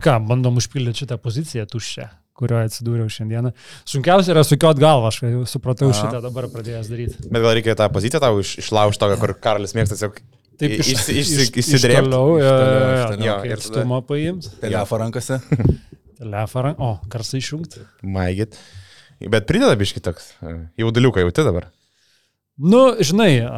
Tai ką, bandom užpildyti šitą poziciją tuščią, kurioje atsidūriau šiandieną. Sunkiausia yra sukiot galvą, aš supratau Aha. šitą dabar pradėjęs daryti. Bet gal reikia tą poziciją tau iš, išlaužti tokią, kur Karolis mėgsta tiesiog Taip iš, iš, iš, iš išsidrėbti. toliau, jo, iš jo, toliau. Jo, ir stumą paimti. Telefą rankose. Telefoną, o, karsai išjungti. Maigit. Bet prideda biški toks. e, Jauduliuką jauti dabar. Nu, žinai,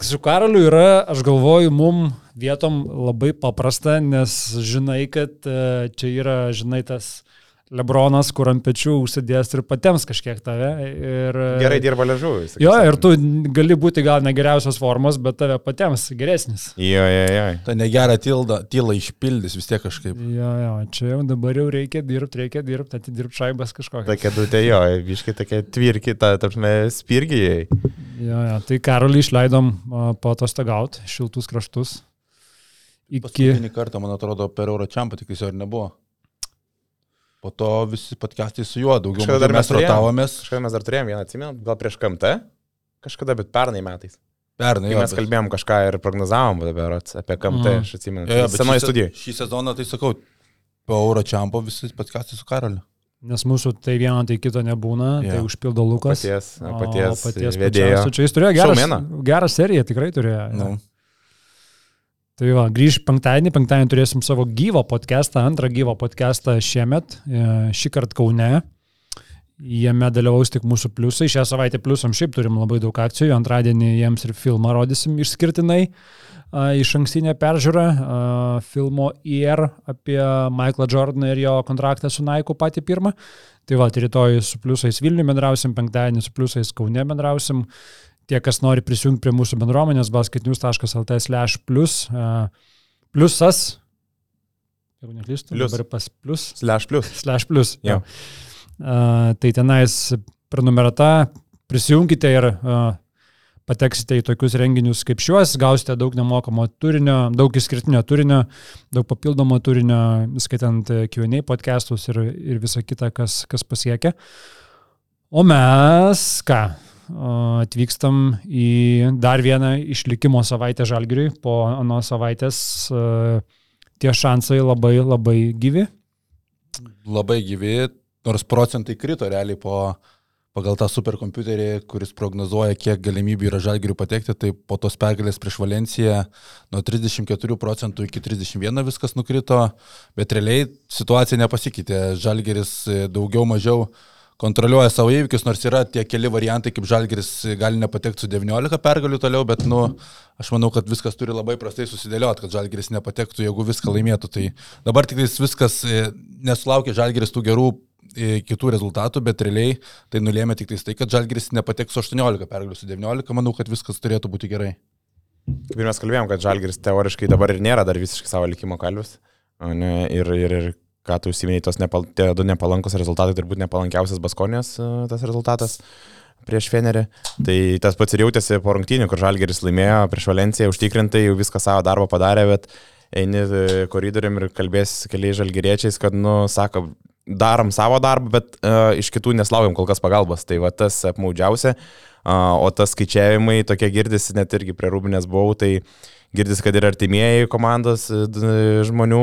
su Karoliu yra, aš galvoju, mum vietom labai paprasta, nes žinai, kad e, čia yra, žinai, tas Lebronas, kur ant pečių užsidės ir patiems kažkiek tave. Ir, Gerai dirba ležuvai. Jo, ir tu gali būti gal ne geriausios formos, bet tave patiems geresnis. Jo, jo, jo. Ta negera tilda, tyla išpildys vis tiek kažkaip. Jo, jo, čia jau dabar jau reikia dirbti, reikia dirbti, atidirbti šaibas kažkokią. Tokia dutė, jo, biški tokia tvirki, ta, tarpme, spirgijai. Jo, jo, tai Karolį išleidom po atostogauti, šiltus kraštus. Iki... Paskutinį kartą, man atrodo, per Euročiampą tik jis ir nebuvo. Po to visi podcastai su juo, daugiau Kažkada dar mes mes rotavomės. Kažkada mes dar turėjom vieną, atsimenu, gal prieš KMT. Kažkada, bet pernai metais. Pernai, mes kalbėjom kažką ir prognozavom dabar apie KMT, Mhm. aš atsimenu. Bet Senoji studija. Šį sezoną, tai sakau, po Euročiampo visi podcastai su Karoliu. Nes mūsų tai vieno, tai kito nebūna, Jo. tai užpildo Lukas. Paties, O paties, paties vedėjo. Čia jis turėjo gerą, gerą seriją, tikrai turėjo. Nu, Tai va, grįž penktadienį, penktadienį turėsim savo gyvą podcastą, antrą gyvą podcastą šiemet, e, šį kartą Kaune. Jame dalyvaus tik mūsų pliusai. Šią savaitę pliusam šiaip turim labai daug akcijų. Antradienį jiems ir filmą rodysim išskirtinai. Iš ankstinę peržiūrą filmo IR apie Michaelą Jordaną ir jo kontraktą su Naiku patį pirmą. Tai va, tai rytoj su pliusais Vilniuje bendrausim, penktadienį su pliusais Kaune bendrausim. Tie, kas nori prisijungti prie mūsų bendruomenės, basketnews.lt slash plus, a, plusas, jeigu neklystu, Plius. dabar pas plus, Slash plus. slash plus. Jo. Uh, tai tenais prenumerata, prisijunkite ir uh, pateksite į tokius renginius kaip šiuos, gausite daug nemokamo turinio, daug išskirtinio turinio, daug papildomo turinio, skaitant e, Q&A podcastus ir, ir visą kitą, kas, kas pasiekia. O mes ką? Atvykstam į dar vieną išlikimo savaitę žalgiriui. Po anos savaitės a, tie šansai labai labai gyvi. labai gyvi, nors procentai krito realiai po, pagal tą superkompiuterį, kuris prognozuoja, kiek galimybių yra žalgirių patekti, tai po tos pergalės prieš Valenciją nuo 34 procentų iki 31 viskas nukrito, bet realiai situacija nepasikeitė. Žalgiris e, daugiau mažiau kontroliuoja savo įvykius, nors yra tie keli variantai, kaip Žalgiris gali nepatekti su 19 pergalių toliau, bet, nu, aš manau, kad viskas turi labai prastai susidėlioti, kad Žalgiris nepatektų, jeigu viską laimėtų. Tai dabar tik viskas e, nesulaukia Žalgiris tų gerų e, kitų rezultatų, bet realiai tai nulėmė tik tai, kad Žalgiris nepateks su 18 pergalių, su 19, manau, kad viskas turėtų būti gerai. Kaip ir mes kalbėjom, kad Žalgiris teoriškai dabar ir nėra dar visiškai savo likimo kalvis. Ne, ir, ir, ir ką tu užsiminėjai, tos nepal, tie du nepalankus rezultatai, turbūt nepalankiausias Baskonės e, tas rezultatas prieš Fenerį. Tai tas pats ir jautėsi po rungtynių, kur Žalgeris laimėjo prieš Valenciją, užtikrintai jau viską savo darbą padarė, bet eini e, koridorium ir kalbės keliais žalgeriečiais, kad, nu, sako, darom savo darbą, bet uh, iš kitų neslaukiam kol kas pagalbos. Tai va tas apmaudžiausia, uh, o tas skaičiavimai tokie girdisi, net irgi prie Rūbinės buvau, tai girdisi, kad ir artimieji komandos e, d- žmonių,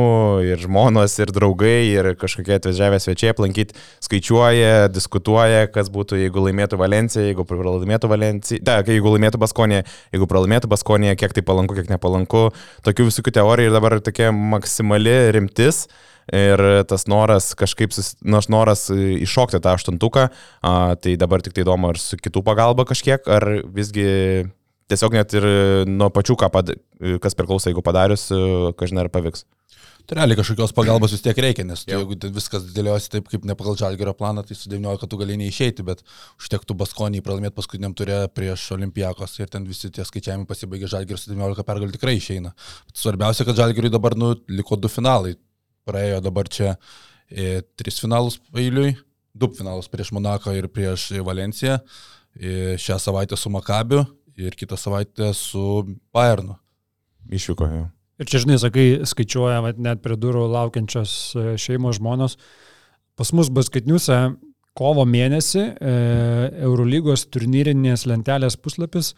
ir žmonos, ir draugai, ir kažkokie atvažiavę svečiai aplankyti, skaičiuoja, diskutuoja, kas būtų, jeigu laimėtų Valencija, jeigu pralaimėtų Valencija, da, jeigu laimėtų Baskonė, jeigu pralaimėtų Baskonė, kiek tai palanku, kiek nepalanku. Tokių visokių teorijų ir dabar tokia maksimali rimtis. Ir tas noras kažkaip, nors noras e, iššokti tą aštuntuką, a, tai dabar tik tai įdomu, ar su kitų pagalba kažkiek, ar visgi tiesiog net ir nuo pačių, pad, kas priklauso, jeigu padarius, kažin ar pavyks. Tai realiai kažkokios pagalbos vis tiek reikia, nes tu, jeigu viskas dėliosi taip, kaip ne pagal žalgerio planą, tai su 19 tu gali neišeiti, bet užtektų Baskonį pralaimėti paskutiniam turė prieš Olimpijakos ir ten visi tie skaičiavimai pasibaigė žalgeris su 19 pergalį tikrai išeina. Bet svarbiausia, kad žalgeriui dabar nu, liko du finalai. Praėjo dabar čia e, tris finalus eiliui, du finalus prieš Monaką ir prieš Valenciją, e, šią savaitę su Makabiu ir kitą savaitę su Bayernu. Išvyko jau. Ir čia, žinai, sakai, skaičiuoja vat, net prie durų laukiančios e, šeimos žmonos. Pas mus basketniuose kovo mėnesį e, Eurolygos turnyrinės lentelės puslapis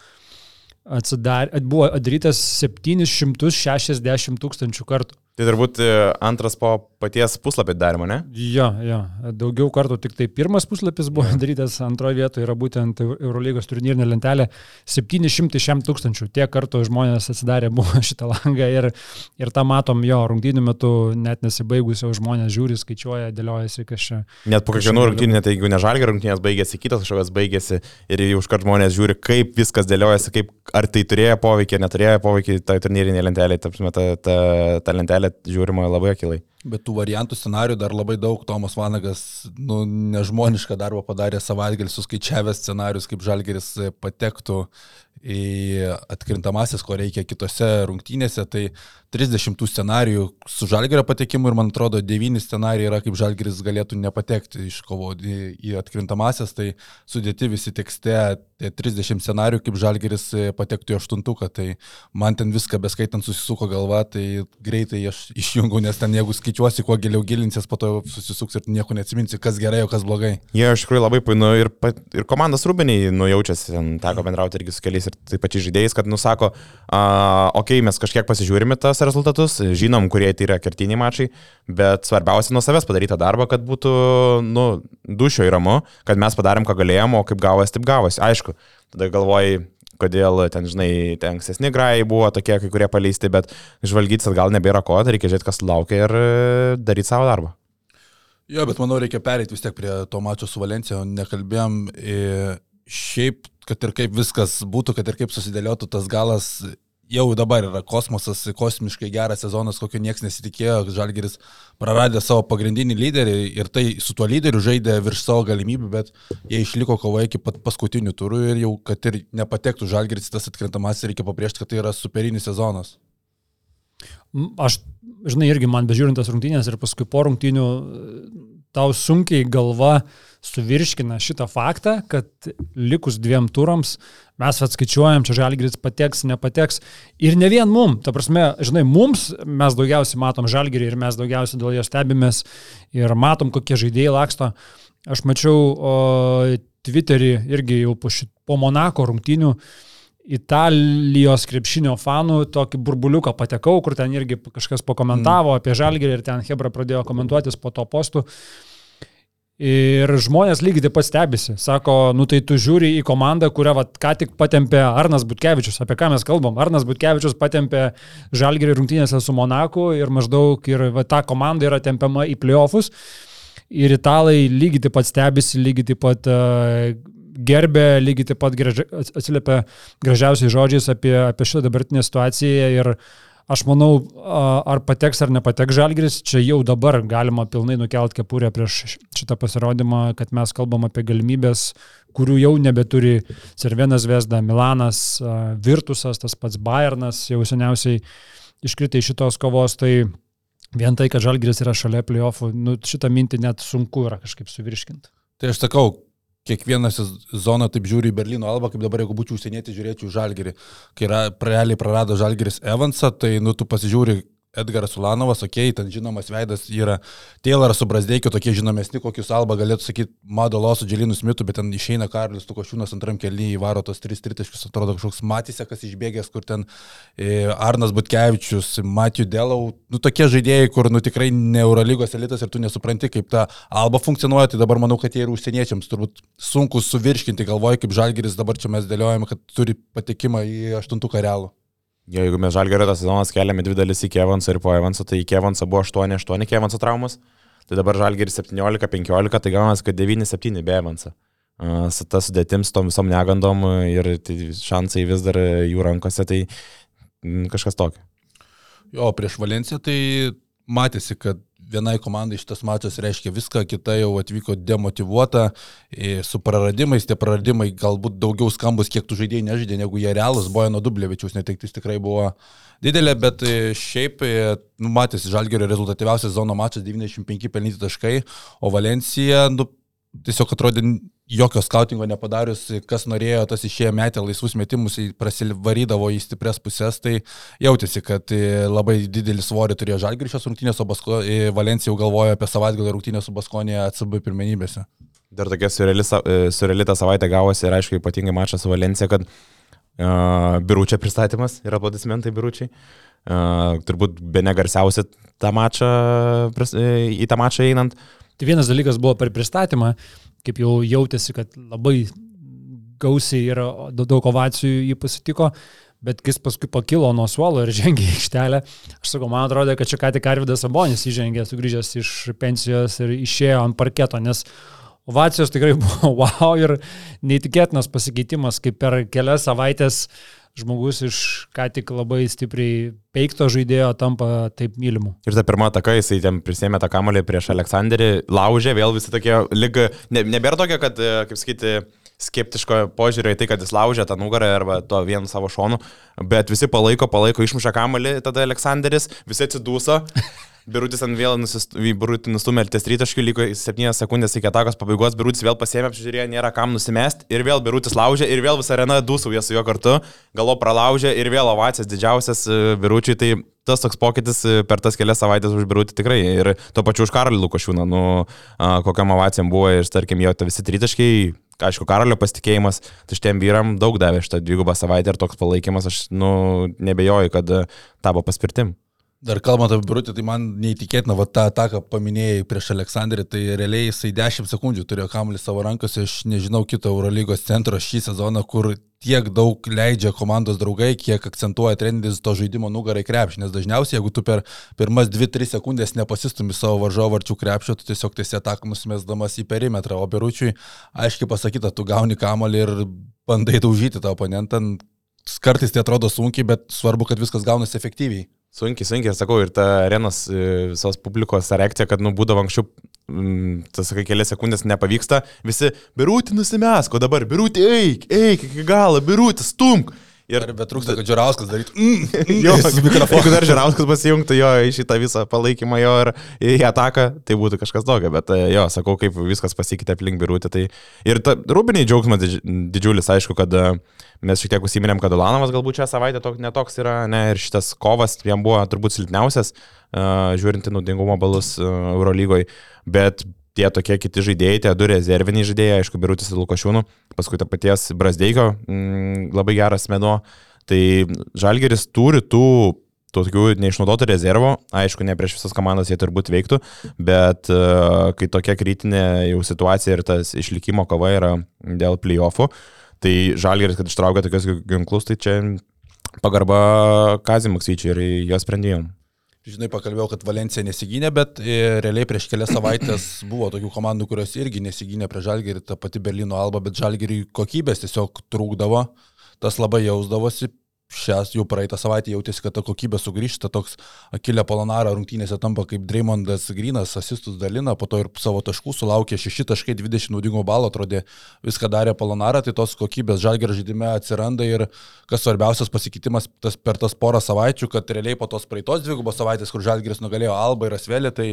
atsidar, at- buvo adarytas 760 tūkstančių kartų. Tai turbūt e, antras po paties puslapį darimo, ne? Jo, jo. Daugiau kartų tik tai pirmas puslapis buvo ja. darytas, antroje vietoje yra būtent Eurolygos turnyrinė lentelė. 700 tūkstančių. Tiek kartų žmonės atsidarė buvo šitą langą ir, ir tą matom jo rungtynių metu net nesibaigusio žmonės žiūri, skaičiuoja, dėliojasi kažką. Net po kiekvienų rungtynių, net jeigu nežalgia rungtynės baigėsi, kitas kažkokios baigėsi ir jau iškart žmonės žiūri, kaip viskas dėliojasi, kaip, ar tai turėjo poveikį, neturėjo poveikį tai turnyrinė lentelė, ta, ta, ta, ta lentelė lentelė žiūrima labai akilai. Bet tų variantų scenarių dar labai daug. Tomas Vanagas nu, nežmonišką darbą padarė savaitgalį, suskaičiavęs scenarius, kaip Žalgeris patektų į atkrintamasis, ko reikia kitose rungtynėse. Tai 30 scenarijų su Žalgerio patekimu ir man atrodo 9 scenarijai yra, kaip Žalgeris galėtų nepatekti iš kovo į atkrintamasis. Tai sudėti visi tekste 30 scenarijų, kaip Žalgeris patektų į aštuntuką. Tai man ten viską beskaitant susisuko galva, tai greitai aš išjungiu, nes ten jeigu skaičiuosi, kuo giliau gilinsies, po to susisuks ir nieko neatsiminsi, kas gerai, o kas blogai. Jie iš tikrųjų labai painu ir, ir komandos rūbiniai nujaučiasi, teko bendrauti irgi su keliais ir taip pačiais žaidėjais, kad nusako, uh, okei, okay, mes kažkiek pasižiūrime tas rezultatus, žinom, kurie tai yra kertiniai mačai, bet svarbiausia nuo savęs padaryti darbą, kad būtų, nu, dušio įramu, kad mes padarėm, ką galėjom, o kaip gavosi, taip gavosi. Aišku, tada galvojai, kodėl ten, žinai, ten ankstesni grajai buvo tokie, kai kurie paleisti, bet žvalgytis atgal nebėra ko, tai reikia žiūrėti, kas laukia ir e, daryti savo darbą. Jo, bet manau, reikia pereiti vis tiek prie to mačo su Valencija, nekalbėjom. Šiaip kad ir kaip viskas būtų, kad ir kaip susidėliotų tas galas, jau dabar yra kosmosas, kosmiškai geras sezonas, kokio niekas nesitikėjo, Žalgeris praradė savo pagrindinį lyderį ir tai su tuo lyderiu žaidė virš savo galimybių, bet jie išliko kovoje iki pat paskutinių turų ir jau, kad ir nepatektų Žalgeris tas atkrentamas, reikia pabrėžti, kad tai yra superinis sezonas. Aš, žinai, irgi man bežiūrintas rungtynės ir paskui po rungtynių tau sunkiai galva suvirškina šitą faktą, kad likus dviem turams mes atskaičiuojam, čia žalgiris pateks, nepateks. Ir ne vien mum, ta prasme, žinai, mums mes daugiausiai matom žalgirį ir mes daugiausiai dėl jo stebimės ir matom, kokie žaidėjai laksto. Aš mačiau o, Twitterį irgi jau po, šit, po Monako rungtynių. Italijos krepšinio fanų tokį burbuliuką patekau, kur ten irgi kažkas pakomentavo mm. apie žalgerį ir ten Hebra pradėjo komentuotis po to postų. Ir žmonės lygiai taip pat stebisi. Sako, nu tai tu žiūri į komandą, kurią vat, ką tik patempė Arnas Butkevičius. Apie ką mes kalbam? Arnas Butkevičius patempė Žalgirį rungtynėse su Monaku ir maždaug ir va, ta komanda yra tempiama į playoffus. Ir italai lygiai taip pat stebisi, lygiai taip pat uh, gerbė, lygiai taip pat graži, atsiliepia gražiausiais žodžiais apie, apie šitą dabartinę situaciją. Ir uh, Aš manau, ar pateks ar nepateks Žalgris, čia jau dabar galima pilnai nukelt kepurę prieš šitą pasirodymą, kad mes kalbam apie galimybės, kurių jau nebeturi Cervenas Vesda, Milanas, Virtusas, tas pats Bayernas jau seniausiai iškritai šitos kovos, tai vien tai, kad Žalgris yra šalia playoffų, nu, šitą mintį net sunku yra kažkaip suvirškinti. Tai aš sakau, kiekvieną sezoną taip žiūri į Berlyno albą, kaip dabar jeigu būčiau užsienietį, žiūrėčiau Žalgerį. Kai realiai prarado Žalgeris Evansą, tai nu tu pasižiūri Edgaras Ulanovas, okei, okay, ten žinomas veidas yra Tayloras su Brasdeikiu, tokie žinomesni, kokius Alba galėtų sakyti Madolo su Dželinu Smitu, bet ten išeina Karlis Tukošiūnas antram kelnyje įvaro tos 3 tritaškius, atrodo kažkoks Matysė, kas išbėgęs, kur ten e, Arnas Butkevičius, Matijų Delau, nu tokie žaidėjai, kur nu tikrai ne Eurolygos elitas ir tu nesupranti, kaip ta Alba funkcionuoja, tai dabar manau, kad jie ir užsieniečiams turbūt sunku suvirškinti, galvoju, kaip Žalgeris dabar čia mes dėliojame, kad turi patekimą į aštuntuką realų. Jeigu mes žalgerio tas sezonas keliame dvi dalis iki Evanso ir po Evanso, tai iki Evanso buvo 8-8 iki Evanso traumas, tai dabar žalgeris 17-15, tai gaunasi, kad 9-7 be Evanso. Su tas sudėtims, tom visom negandom ir tai šansai vis dar jų rankose, tai kažkas tokio. Jo, prieš Valenciją tai matėsi, kad vienai komandai šitas mačas reiškia viską, kita jau atvyko demotivuota, su praradimais, tie praradimai galbūt daugiau skambus, kiek tų žaidėjų nežaidė, negu jie realus, Bojano Dublėvičius netektis tikrai buvo didelė, bet šiaip, nu, matėsi, Žalgerio rezultatyviausias zono mačas 95 pelnyti taškai, o Valencija, nu, tiesiog atrodė jokio skautingo nepadarius, kas norėjo, tas išėjo metę laisvus metimus, prasivarydavo į stiprias pusės, tai jautėsi, kad e, labai didelį svorį turėjo Žalgirišios rungtynės, o Basko, e, Valencija jau galvojo apie savaitgalį rungtynės su Baskonė ACB pirmenybėse. Dar tokia surrealita savaitė gavosi ir aišku, ypatingai mačas su Valencija, kad uh, biručia pristatymas ir aplodismentai biručiai. uh, turbūt be negarsiausi tą mačą, į tą mačą einant. Tai vienas dalykas buvo per pristatymą, kaip jau jautėsi, kad labai gausiai ir daug ovacijų jį pasitiko, bet jis paskui pakilo nuo suolo ir žengė į aikštelę, aš sakau, man atrodo, kad čia ką tik Arvidas Abonis įžengė, sugrįžęs iš pensijos ir išėjo ant parketo, nes ovacijos tikrai buvo wow ir neįtikėtinas pasikeitimas, kaip per kelias savaitės žmogus iš ką tik labai stipriai peikto žaidėjo tampa taip mylimu. Ir ta pirma ataka, jisai ten prisėmė tą kamolį prieš Aleksandrį, laužė, vėl visi tokie, lyg, ne, nebėra tokia, kad, kaip sakyti, skeptiško požiūrio į tai, kad jis laužė tą nugarą arba to vienu savo šonu, bet visi palaiko, palaiko, išmuša kamalį tada Aleksandris, visi atsidūso. Birutis ant vėl nustumė ir ties rytaškių, liko 7 sekundės iki atakos pabaigos, Birutis vėl pasėmė, apžiūrėjo, nėra kam nusimest. Ir vėl Birutis laužė ir vėl visa arena dūsauja su juo kartu, galo pralaužė ir vėl ovacijas didžiausias e, Biručiui, tai tas toks pokytis e, per tas kelias savaitės už Birutį tikrai ir to pačiu už Karolį Lukošiūną, nu kokiam ovacijam buvo ir, tarkim, jo visi tritaškiai, aišku, Karolio pasitikėjimas, tai šitiem vyram daug davė šitą dvigubą savaitę ir toks palaikymas, aš, nu, nebejoju, kad e, tavo paspirtim. Dar kalbant apie Brutį, tai man neįtikėtina, va tą ataką paminėjai prieš Aleksandrį, tai realiai jisai 10 sekundžių turėjo kamuolį savo rankose, aš nežinau kito Eurolygos centro šį sezoną, kur tiek daug leidžia komandos draugai, kiek akcentuoja treneris to žaidimo nugarai krepšį, nes dažniausiai, jeigu tu per pirmas 2-3 sekundės nepasistumi savo varžovo arčių krepšio, tu tiesiog tiesiog ataką nusimesdamas į perimetrą, o Beručiui aiškiai pasakyta, tu gauni kamuolį ir bandai daužyti tą oponentą, kartais tai atrodo sunkiai, bet svarbu, kad viskas gaunasi efektyviai. Sunkiai, sunkiai, sakau, ir ta arenos e, visos publikos reakcija, kad, nu, būdavo anksčiau, tas, sakai, kelias sekundės nepavyksta, visi, birūti nusimesko, dabar birūti eik, eik iki galo, birūti stumk. Ir bet trūksta, kad Žirauskas darytų. Mm, mm, jo, jeigu dar Žirauskas pasijungtų jo į šitą visą palaikymą jo ir į ataką, tai būtų kažkas tokio. Bet e, jo, sakau, kaip viskas pasikeitė aplink birūtį. Tai... Ir ta, rūbiniai džiaugsmas didžiulis, aišku, kad uh, Mes šiek tiek užsiminėm, kad Ulanovas galbūt šią savaitę tok, netoks yra, ne, ir šitas kovas jam buvo turbūt silpniausias, uh, žiūrint į naudingumo balus uh, Eurolygoje, bet tie tokie kiti žaidėjai, tie du rezerviniai žaidėjai, aišku, Birutis ir Lukošiūnų, paskui ta paties Brasdeikio, mm, labai geras menuo, tai Žalgeris turi tų tokių neišnaudotų rezervo, aišku, ne prieš visas komandas jie turbūt veiktų, bet uh, kai tokia kritinė jau situacija ir tas išlikimo kova yra dėl playoffų, Tai žalgeris, kad ištraukia tokius ginklus, tai čia pagarba Kazimuksvyčiai ir jo sprendimam. Žinai, pakalbėjau, kad Valencija nesigynė, bet e, realiai prieš kelias savaitės buvo tokių komandų, kurios irgi nesigynė prie Žalgerį, ta pati Berlyno Alba, bet Žalgerį kokybės tiesiog trūkdavo, tas labai jausdavosi, šias jau praeitą savaitę jautėsi, kad ta kokybė sugrįžta, toks Akilė Polonara rungtynėse tampa kaip Dreymondas Grinas, asistus dalina, po to ir savo taškų sulaukė 6.20 naudingo balo, atrodė viską darė Polonara, tai tos kokybės žalger žaidime atsiranda ir kas svarbiausias pasikeitimas tas, per tas porą savaičių, kad realiai po tos praeitos dvigubos savaitės, kur žalgeris nugalėjo Alba ir Asvelį, tai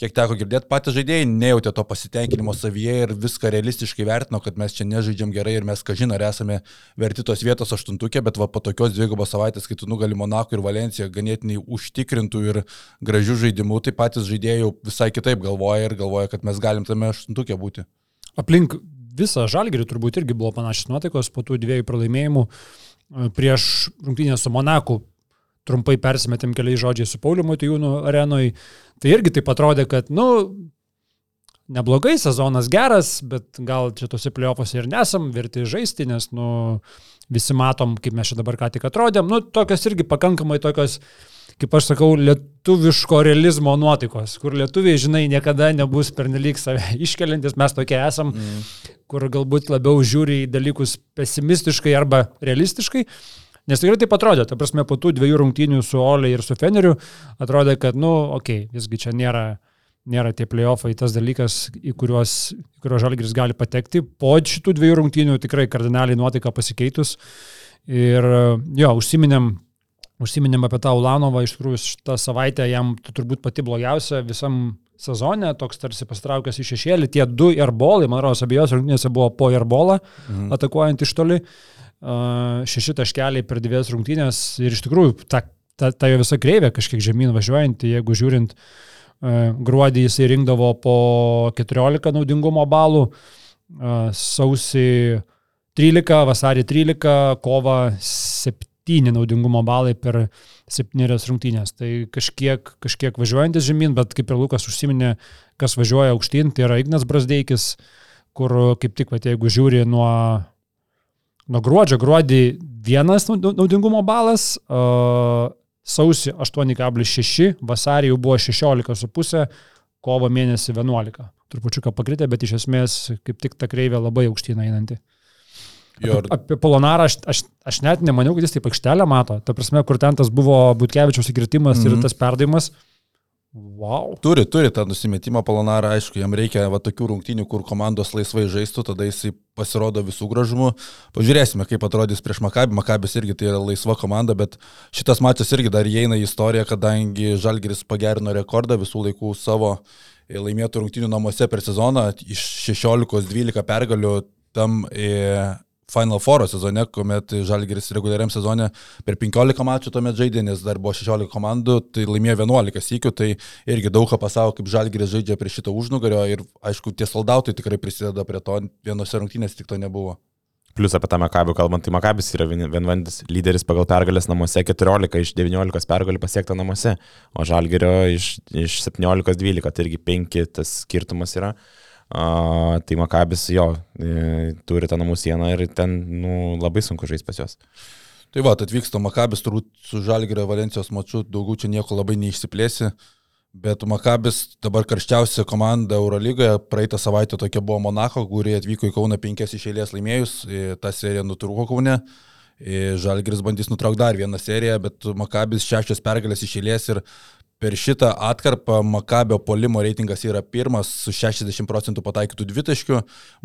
kiek teko girdėti, patys žaidėjai nejautė to pasitenkinimo savyje ir viską realistiškai vertino, kad mes čia nežaidžiam gerai ir mes, ką žinai, esame verti tos vietos aštuntukė, bet va po tokios dvigubos savaitės, kai tu nugali Monako ir Valenciją ganėtinai užtikrintų ir gražių žaidimų, tai patys žaidėjai jau visai kitaip galvoja ir galvoja, kad mes galim tame aštuntukė būti. Aplink visą žalgerį turbūt irgi buvo panašios nuotaikos po tų dviejų pralaimėjimų e, prieš rungtynę su Monaku. Trumpai persimetėm keliais žodžiais su Pauliu Matijūnu arenoje. Tai irgi taip atrodė, kad, nu, neblogai, sezonas geras, bet gal čia tose playoffuose ir nesam verti žaisti, nes, nu, visi matom, kaip mes čia dabar ką tik atrodėm, nu, tokios irgi pakankamai tokios, kaip aš sakau, lietuviško realizmo nuotaikos, kur lietuviai, žinai, niekada nebus pernelyg save iškeliantis, mes tokie esam, mm. kur galbūt labiau žiūri į dalykus pesimistiškai arba realistiškai. Nes tikrai taip atrodė, ta prasme, po tų dviejų rungtynių su Olė ir su Feneriu, atrodė, kad, nu, okei, okay, visgi čia nėra nėra tie playoffai tas dalykas, į kuriuos, į kuriuos Žalgiris gali patekti. Po šitų dviejų rungtynių tikrai kardinaliai nuotaika pasikeitus. Ir jo, užsiminėm, užsiminėm apie tą Ulanovą, iš tikrųjų šitą savaitę jam turbūt pati blogiausia visam sezone, toks tarsi pastraukęs į šešėlį, tie du airbolai, man atrodo, abiejose rungtynėse buvo po airbolą, mhm. atakuojant iš toli, šeši taškeliai per dvies rungtynės ir iš tikrųjų ta, ta, ta jo visa kreivė kažkiek žemyn važiuojant, jeigu žiūrint uh, gruodį jisai rinkdavo po 14 naudingumo balų, e, sausį 13, vasarį 13, kova 7 septyni naudingumo balai per septynerias rungtynės. Tai kažkiek, kažkiek važiuojantis žemyn, bet kaip ir Lukas užsiminė, kas važiuoja aukštyn, tai yra Ignas Brasdeikis, kur kaip tik, va, jeigu žiūri nuo, nuo gruodžio, gruodį vienas naudingumo balas, uh, sausį 8,6, vasarį jau buvo 16,5, kovo mėnesį 11. Trupučiuką pakritę, bet iš esmės kaip tik ta kreivė labai aukština einanti. Jo, ir... Apie Polonarą aš, aš, aš net nemaniau, kad jis taip aikštelę mato. Ta prasme, kur ten tas buvo Butkevičiaus įkritimas mm -hmm. ir mhm. tas perdavimas. Wow. Turi, turi tą nusimetimą Polonarą, aišku, jam reikia va, tokių rungtynių, kur komandos laisvai žaistų, tada jisai pasirodo visų gražumu. Pažiūrėsime, kaip atrodys prieš Makabį. Makabis irgi tai yra laisva komanda, bet šitas mačas irgi dar įeina į istoriją, kadangi Žalgiris pagerino rekordą visų laikų savo laimėtų rungtynių namuose per sezoną iš 16-12 pergalių tam e, Final Four sezone, kuomet Žalgiris reguliariam sezone per 15 mačų tuomet žaidė, nes dar buvo 16 komandų, tai laimėjo 11 sykių, tai irgi daug ką pasako, kaip Žalgiris žaidžia prie šito užnugario ir aišku, tie soldautai tikrai prisideda prie to, vienose rungtynėse tik to nebuvo. Plus apie tą Makabį kalbant, tai Makabis yra vienvandis lyderis pagal pergalės namuose, 14 iš 19 pergalių pasiekta namuose, o Žalgerio iš, iš 17-12, tai irgi 5 tas skirtumas yra. A, tai Makabis jo e, turi tą namų sieną ir ten nu, labai sunku žaisti pas juos. Tai va, atvyksta Makabis, turbūt su Žalgirio Valencijos mačiu, daugiau čia nieko labai neišsiplėsi, bet Makabis dabar karščiausia komanda Eurolygoje, praeitą savaitę tokia buvo Monako, kuri atvyko į Kauną penkias iš eilės laimėjus, ta serija nutrūko Kaune. Žalgiris bandys nutraukti dar vieną seriją, bet Makabis šešios pergalės iš eilės ir Per šitą atkarpą Makabio polimo reitingas yra pirmas su 60 procentų pataikytų dvitaškių,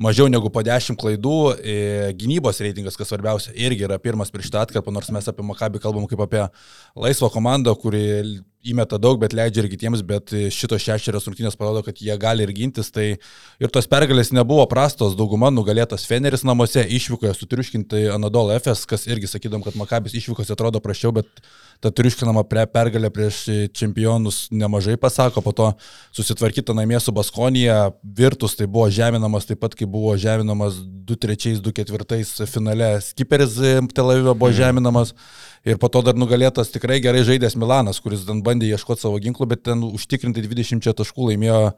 mažiau negu po 10 klaidų, e, gynybos reitingas, kas svarbiausia, irgi yra pirmas per šitą atkarpą, nors mes apie Makabį kalbam kaip apie laisvą komandą, kuri įmeta daug, bet leidžia ir kitiems, bet šitos šešerios rungtynės parodo, kad jie gali ir gintis. Tai ir tos pergalės nebuvo prastos, dauguma nugalėtas Feneris namuose, išvykoje sutriuškinti Anadolo FS, kas irgi sakydom, kad Makabis išvykose atrodo prašiau, bet ta triuškinama pergalė prieš čempionus nemažai pasako, po to susitvarkyta namie su Baskonija, Virtus tai buvo žeminamas taip pat, kaip buvo žeminamas 2-3-2-4 finale, Skiperis Tel Avive buvo mhm. žeminamas. Mm Ir po to dar nugalėtas tikrai gerai žaidęs Milanas, kuris ten bandė ieškoti savo ginklų, bet ten užtikrinti 20 taškų laimėjo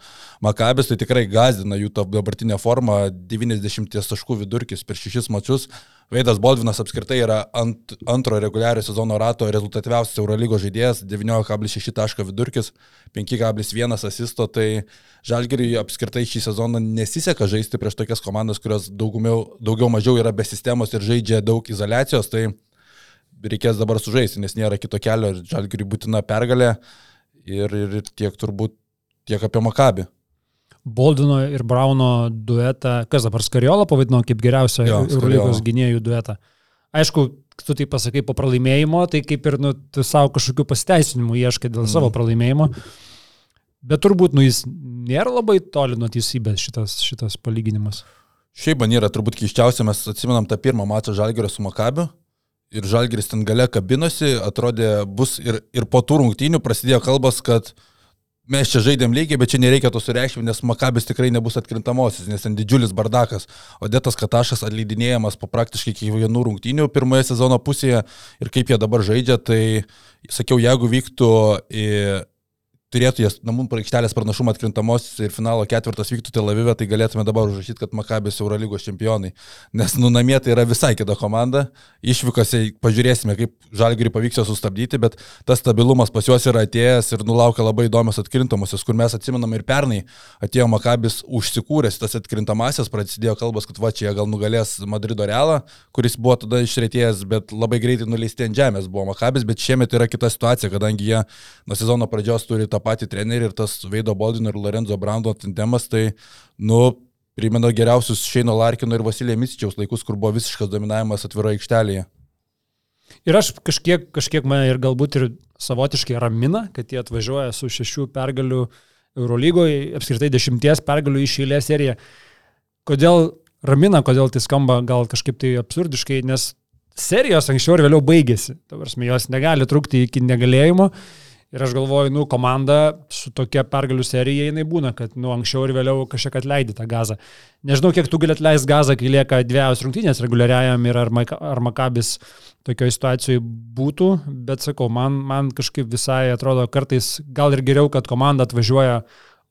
Makabis, tai tikrai gazdina jų tą dabartinę formą, 90 taškų vidurkis per šešis mačius. Veidas Baldvinas apskritai yra ant, antro reguliario sezono rato rezultatyviausias Eurolygos žaidėjas, 9,6 taško vidurkis, 5,1 asisto, tai Žalgiriui apskritai šį sezoną nesiseka žaisti prieš tokias komandas, kurios daugiau, daugiau mažiau yra be sistemos ir žaidžia daug izolacijos, tai reikės dabar sužaisti, nes nėra kito kelio ir žalgiriui būtina pergalė ir, ir, tiek turbūt tiek apie Makabį. Boldino ir Brauno duetą, kas dabar Skariolo pavadino kaip geriausią Eurolygos gynėjų duetą. Aišku, tu tai pasakai po pralaimėjimo, tai kaip ir nu, tu savo kažkokių pasiteisinimų ieškai dėl mm. savo pralaimėjimo. Bet turbūt nu, jis nėra labai toli nuo teisybės šitas, šitas palyginimas. Šiaip man yra turbūt keiščiausia, mes atsimenam tą pirmą mačą Žalgerio su Makabiu, ir Žalgiris ten gale kabinosi, atrodė bus ir, ir po tų rungtynių prasidėjo kalbas, kad mes čia žaidėm lygiai, bet čia nereikia to sureikšminti, nes Makabis tikrai nebus atkrintamosios, nes ten didžiulis bardakas. Odetas Katašas atleidinėjamas po praktiškai kiekvienų rungtynių pirmoje sezono pusėje ir kaip jie dabar žaidžia, tai sakiau, jeigu vyktų į turėtų jas namų aikštelės pranašumą atkrintamos ir finalo ketvirtas vyktų Tel Avive, tai galėtume dabar užrašyti, kad Makabės Eurolygos čempionai. Nes nu namie tai yra visai kita komanda. Išvykose pažiūrėsime, kaip Žalgirį pavyks jo sustabdyti, bet tas stabilumas pas juos yra atėjęs ir nulaukia labai įdomios atkrintamosios, kur mes atsimenam ir pernai atėjo Makabis užsikūręs tas atkrintamasias, prasidėjo kalbas, kad va čia gal nugalės Madrido Realą, kuris buvo tada išrėtėjęs, bet labai greitai nuleisti ant žemės buvo Makabis, bet šiemet yra kita situacija, kadangi jie nuo sezono pradžios turi tą patį trenerį ir tas Veido Boldino ir Lorenzo Brando tandemas, tai, nu, primena geriausius Šeino Larkino ir Vasilija Misičiaus laikus, kur buvo visiškas dominavimas atviro aikštelėje. Ir aš kažkiek, kažkiek mane ir galbūt ir savotiškai ramina, kad jie atvažiuoja su šešių pergalių Eurolygoje, apskritai dešimties pergalių iš eilės seriją. Kodėl ramina, kodėl tai skamba gal kažkaip tai absurdiškai, nes serijos anksčiau ir vėliau baigėsi. Tavarsime, jos negali trukti iki negalėjimo. Ir aš galvoju, nu, komanda su tokia pergalių serija jinai būna, kad, nu, anksčiau ir vėliau kažkiek atleidi tą gazą. Nežinau, kiek tu gali atleisti gazą, kai lieka dviejos rungtynės reguliariajam ir ar, ar Makabis tokioje situacijoje būtų, bet sakau, man, man kažkaip visai atrodo kartais gal ir geriau, kad komanda atvažiuoja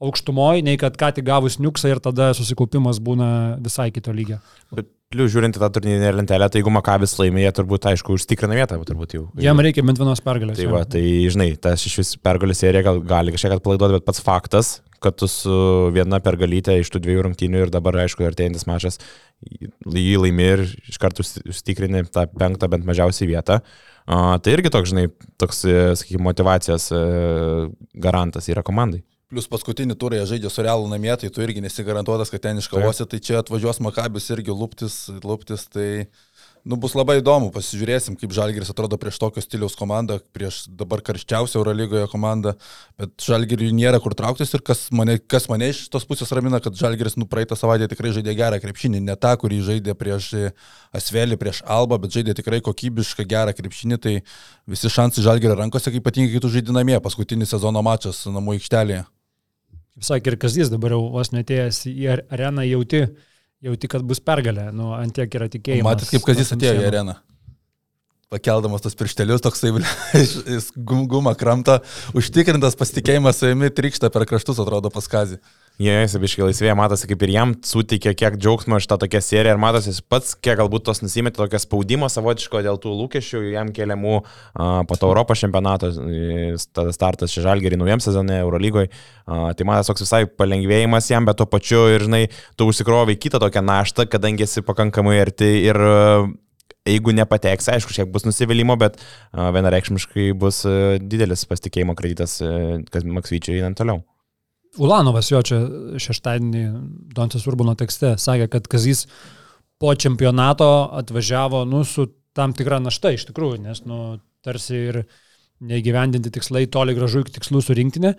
aukštumoje, nei kad ką tik gavus niuksą ir tada susikaupimas būna visai kito lygio. Bet plius žiūrint į tą turnyrinę lentelę, tai jeigu Makabis laimė, jie turbūt, aišku, užtikrina vietą, turbūt jau. Jam reikia bent vienos pergalės. Tai jo. va, tai žinai, tas iš vis pergalės serija gal gali kažkiek atpalaiduoti, bet pats faktas, kad tu su viena pergalytė iš tų dviejų rungtynių ir dabar, aišku, artėjantis mačas, jį laimi ir iš karto užtikrini tą penktą bent mažiausiai vietą. A, tai irgi toks, žinai, toks, e, sakykime, motivacijos e, garantas yra komandai. Plus paskutinį turą jie žaidžia su realu namie, tai tu irgi nesigarantuotas, kad ten iškavosi, tai čia atvažiuos Makabis irgi lūptis, lūptis, tai nu, bus labai įdomu, pasižiūrėsim, kaip Žalgiris atrodo prieš tokio stiliaus komandą, prieš dabar karščiausią Eurolygoje komandą, bet Žalgiriui nėra kur trauktis ir kas mane, kas mane iš tos pusės ramina, kad Žalgiris nu praeitą savaitę tikrai žaidė gerą krepšinį, ne tą, kurį žaidė prieš Asvelį, prieš Albą, bet žaidė tikrai kokybišką gerą krepšinį, tai visi šansai Žalgirio rankose, ypatingai kai tu žaidži namie, paskutinį sezono mačas namų aikštelėje. Kaip sakė ir Kazys, dabar jau vos netėjęs į ar- areną jauti, jauti, kad bus pergalė. Nu, ant tiek yra tikėjimas. Matyt, kaip Kazis atėjo į areną. Pakeldamas tos pirštelius, toksai gumą kramto, užtikrintas pasitikėjimas savimi trykšta per kraštus, atrodo pas Kazį. Jie įsibiškai laisvėje, matosi, kaip ir jam suteikia kiek džiaugsmo iš tą tokią seriją ir matosi jis pats, kiek galbūt tos nusimetė tokio spaudimo savotiško dėl tų lūkesčių jam keliamų a, po to Europos čempionato, tada startas čia žalgerį naujam sezone Eurolygoje. Tai man toks visai palengvėjimas jam, bet tuo pačiu ir, žinai, tu užsikrovai kitą tokią naštą, kadangi esi pakankamai arti ir a, jeigu nepateks, aišku, šiek bus nusivylimų, bet vienareikšmiškai bus didelis pasitikėjimo kreditas, a, kad Maksvyčiai einant toliau. Ulanovas jo čia šeštadienį Doncis Urbono tekste sakė, kad Kazys po čempionato atvažiavo nu, su tam tikra našta iš tikrųjų, nes nu, tarsi ir neįgyvendinti tikslai toli gražu iki tikslų surinktinė.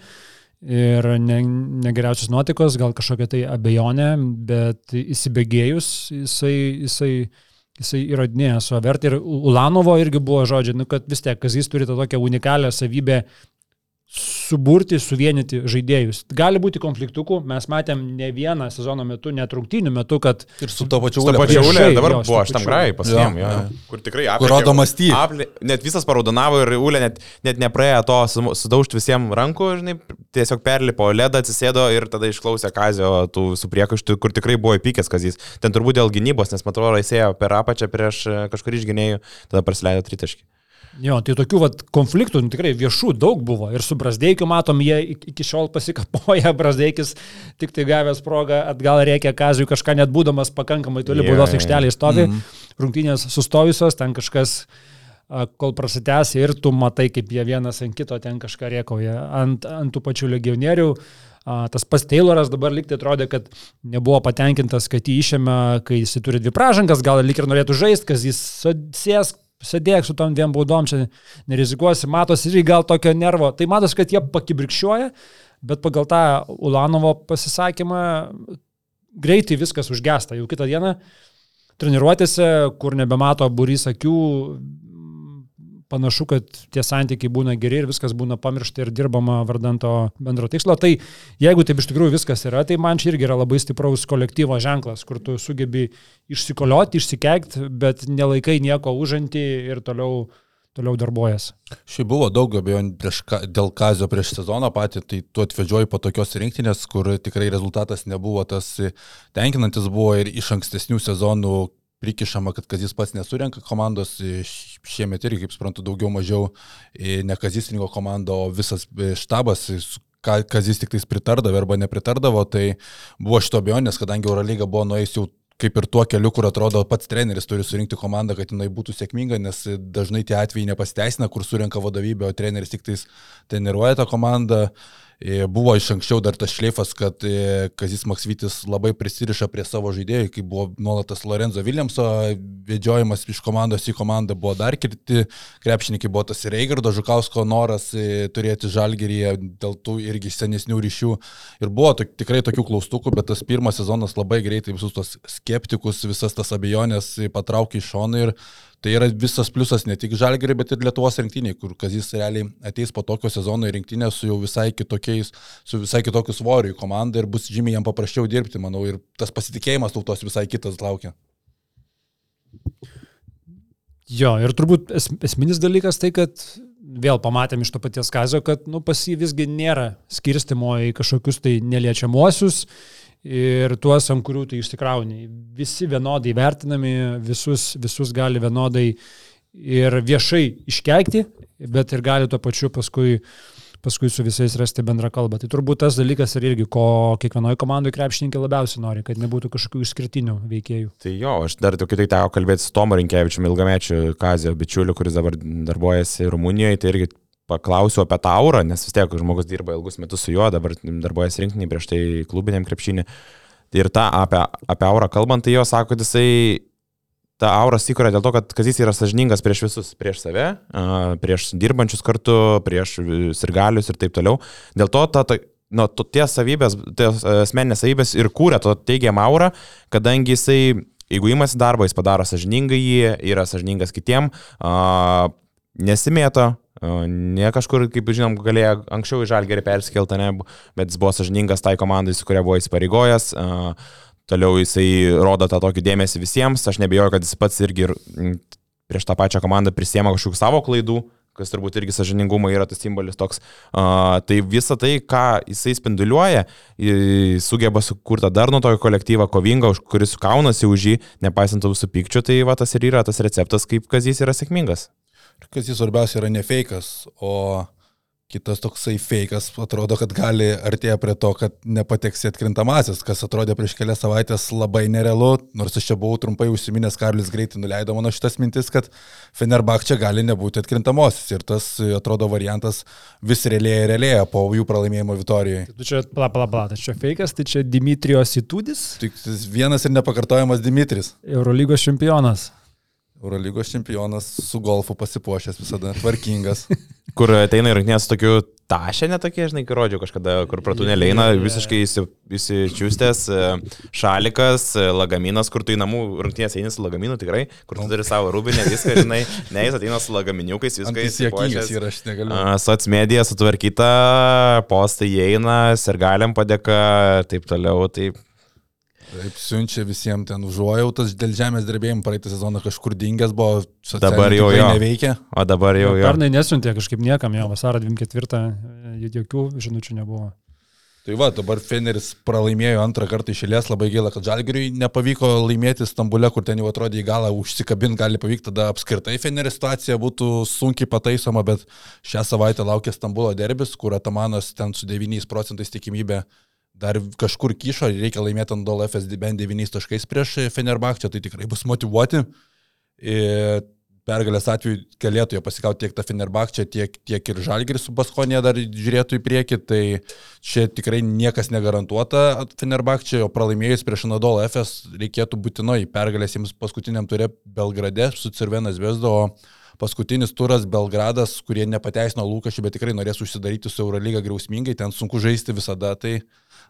Ir ne, negeriausios nuotikos, gal kažkokia tai abejonė, bet įsibėgėjus jisai, jisai, jisai įrodinėja savo vertę. Ir Ulanovo irgi buvo žodžiai, nu, kad vis tiek Kazys turi tą tokią unikalią savybę suburti, suvienyti žaidėjus. Gali būti konfliktukų, mes matėm ne vieną sezono metu, net rungtynių metu, kad Ir su to pačiu Ule pačia Ulė dabar jo, buvo, aš tam grai jo, jo. jo. kur tikrai Kur rodo mąstyt. Aplė, net visas paraudonavo ir Ulė net, net nepraėjo to sudaužti visiems rankų, žinai, tiesiog perlipo ledą, atsisėdo ir tada išklausė Kazio tų su priekaištų, kur tikrai buvo įpykęs Kazys. Ten turbūt dėl gynybos, nes matau, jis ėjo per apačią prieš e, kažkurį iš gynėjų, tada praleido tritaškį. Jo, tai tokių vat, konfliktų nu, tikrai viešų daug buvo. Ir su Brasdeikiu matom, jie ik- iki šiol pasikapoja, Brasdeikis tik tai gavęs progą atgal reikia Kazijui kažką net būdamas pakankamai toli Jo, baudos aikštelėje stovi, rungtynės sustojusios, ten kažkas kol prasitęs ir tu matai, kaip jie vienas ant kito ten kažką riekauja ant, ant tų pačių legionierių. Tas pats Tayloras dabar liktai atrodė, kad nebuvo patenkintas, kad jį išėmė, kai jis turi dvi pražangas, gal lik ir norėtų žaisti, kad jis sės, sėdėk su tom dviem baudom, čia nerizikuosi, matosi ir gal tokio nervo. Tai matosi, kad jie pakibrikščiuoja, bet pagal tą Ulanovo pasisakymą greitai viskas užgesta. Jau kitą dieną treniruotėse, kur nebemato burys akių, panašu, kad tie santykiai būna geri ir viskas būna pamiršta ir dirbama vardant to bendro tikslo. Tai jeigu taip iš tikrųjų viskas yra, tai man čia irgi yra labai stipraus kolektyvo ženklas, kur tu sugebi išsikolioti, išsikeikti, bet nelaikai nieko užantį ir toliau, toliau darbuojas. Šiaip buvo daug abejonių dėl Kazio prieš sezoną patį, tai tu atvežioji po tokios rinktinės, kur tikrai rezultatas nebuvo tas tenkinantis, buvo ir iš ankstesnių sezonų prikišama, kad Kazis pats nesurenka komandos, š- šiemet irgi, kaip suprantu, daugiau mažiau e, ne Kazis rinko komandą, o visas e, štabas, Kazis tik tais pritardavo arba nepritardavo, tai buvo šito abejonės, kadangi Eurolyga buvo nuėjus jau kaip ir tuo keliu, kur atrodo pats treneris turi surinkti komandą, kad jinai būtų sėkminga, nes dažnai tie atvejai nepasiteisina, kur surenka vadovybė, o treneris tik tais treniruoja tą komandą. E, Buvo iš anksčiau dar tas šleifas, kad e, Kazis Maksvitis labai prisiriša prie savo žaidėjų, kai buvo nuolatas Lorenzo Williamso vedžiojimas iš komandos į komandą, buvo dar kiti krepšininkai, buvo tas ir Eigardo Žukausko noras e, turėti žalgeryje dėl tų irgi senesnių ryšių. Ir buvo tok, tikrai tokių klaustukų, bet tas pirmas sezonas labai greitai visus tos skeptikus, visas tas abejonės patraukė iš šono ir Tai yra visas pliusas ne tik Žalgiriui, bet ir Lietuvos rinktiniai, kur Kazis realiai ateis po tokio sezono į rinktinę su jau visai kitokiais, su visai kitokiu svoriu į komandą ir bus žymiai jam paprasčiau dirbti, manau, ir tas pasitikėjimas tautos visai kitas laukia. Jo, ir turbūt es, esminis dalykas tai, kad vėl pamatėm iš to paties kazio, kad nu, pas jį visgi nėra skirstimo į kažkokius tai neliečiamuosius ir tuos, ant kurių tai išsikrauni. Visi vienodai vertinami, visus, visus gali vienodai ir viešai iškeikti, bet ir gali tuo pačiu paskui paskui su visais rasti bendrą kalbą. Tai turbūt tas dalykas ir irgi, ko kiekvienoje komandoje krepšininkai labiausiai nori, kad nebūtų kažkokių išskirtinių veikėjų. Tai jo, aš dar tokiu tai teko kalbėti su Tomu Rinkievičiu, ilgamečiu Kazio bičiuliu, kuris dabar darbuojasi Rumunijoje, tai irgi paklausiu apie tą aurą, nes vis tiek žmogus dirba ilgus metus su juo, dabar darbuojasi rinkinį, prieš tai klubiniam krepšinį. Ir tą apie, apie aurą kalbant, tai jo sako, kad jisai ta aura įkuria dėl to, kad Kazis yra sažiningas prieš visus, prieš save, prieš dirbančius kartu, prieš sirgalius ir taip toliau. Dėl to ta, ta nu, tie savybės, tie asmeninės savybės ir kūrė to teigiamą aurą, kadangi jisai, jeigu įmasi darbą, jis padaro sažiningai jį, yra sažiningas kitiem, nesimėto, Ne kažkur, kaip žinom, galėjo anksčiau į žalgerį perskeltą, ne, bet jis buvo sažiningas tai komandai, su kuria buvo įsipareigojęs. Toliau jisai rodo tą tokį dėmesį visiems. Aš nebejoju, kad jis pats irgi prieš tą pačią komandą prisėmė kažkokių savo klaidų, kas turbūt irgi sažiningumo yra tas simbolis toks. Uh, tai visa tai, ką jisai spinduliuoja, sugeba sukurti dar nuo tokio kolektyvą kovingą, kuris kaunasi už jį, nepaisant visų pykčių, tai va tas ir yra tas receptas, kaip Kazys yra sėkmingas kas jis svarbiausia yra ne fejkas, o kitas toksai fejkas atrodo, kad gali artėja prie to, kad nepateks į atkrintamasis, kas atrodė prieš kelias savaitės labai nerealu, nors aš čia buvau trumpai užsiminęs, Karlis greitai nuleido mano šitas mintis, kad Fenerbak čia gali nebūti atkrintamasis ir tas atrodo variantas vis realėja ir realėja po jų pralaimėjimo Vitorijai. Tai tu čia, pala, pala, pala, tai čia fejkas, tai čia Dimitrijos Itudis? Tik vienas ir nepakartojamas Dimitris. Eurolygos čempionas. Eurolygos čempionas su golfu pasipuošęs visada, tvarkingas. kur ateina ir su tokiu tašė netokie, žinai, kai rodžiau kažkada, kur pratų neleina, visiškai įsičiūstęs, e, šalikas, e, lagaminas, kur tu į namų rungtynės eini su lagaminu tikrai, kur tu turi savo rūbinę, viską, žinai, ne, jis ateina su lagaminiukais, viską įsijuokęs yra, aš negaliu. Sots medija sutvarkyta, postai įeina, sergaliam padėka, taip toliau, taip Taip, siunčia visiems ten užuojautas dėl žemės drebėjimų, praeitą sezoną kažkur dingęs buvo, dabar jau jo neveikia. O dabar jau jo. Pernai nesiuntė kažkaip niekam, jau vasarą 24 e, jokių žinučių nebuvo. Tai va, dabar Feneris pralaimėjo antrą kartą išėlės, labai gaila, kad Žalgiriui nepavyko laimėti Stambule, kur ten jau atrodė į galą užsikabint, gali pavykti tada apskritai Feneris situacija būtų sunkiai pataisoma, bet šią savaitę laukia Stambulo derbis, kur Atamanas ten su 9 procentais tikimybė dar kažkur kyšo, reikia laimėti ant Dol FSD bent 9 taškais prieš Fenerbahčę, tai tikrai bus motivuoti. Ir pergalės atveju galėtų jie pasikauti tiek tą Fenerbahčę, tiek, tiek ir Žalgiris su Baskonė dar žiūrėtų į priekį, tai čia tikrai niekas negarantuota Fenerbahčė, o pralaimėjus prieš Nadol FS reikėtų būtinai pergalės jiems paskutiniam turė Belgrade su Cirvenas Vesdo, o paskutinis turas Belgradas, kurie nepateisino lūkesčių, bet tikrai norės užsidaryti su Eurolyga griausmingai, ten sunku žaisti visada, tai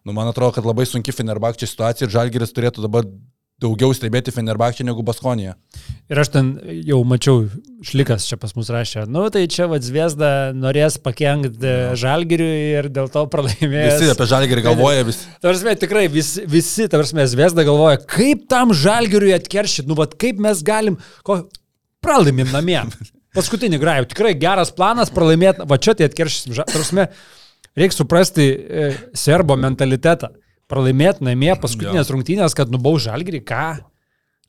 nu, man atrodo, kad labai sunki Fenerbakčia situacija ir Žalgiris turėtų dabar daugiau stebėti Fenerbakčia negu Baskonija. Ir aš ten jau mačiau, šlikas čia pas mus rašė, nu tai čia vad Zviesda norės pakengti no. Žalgiriui ir dėl to pralaimės. Visi apie Žalgirį galvoja, visi. Tarsi, tikrai visi, visi tarsi, Zviesda galvoja, kaip tam Žalgiriui atkeršyti, nu vad kaip mes galim, ko, pralaimim namie. Paskutinį grajų, tikrai geras planas pralaimėti, va čia tai atkeršysim, tarsi, Reikia suprasti e, serbo mentalitetą. Pralaimėti namie paskutinės jo. rungtynės, kad nubauž žalgrį, ką?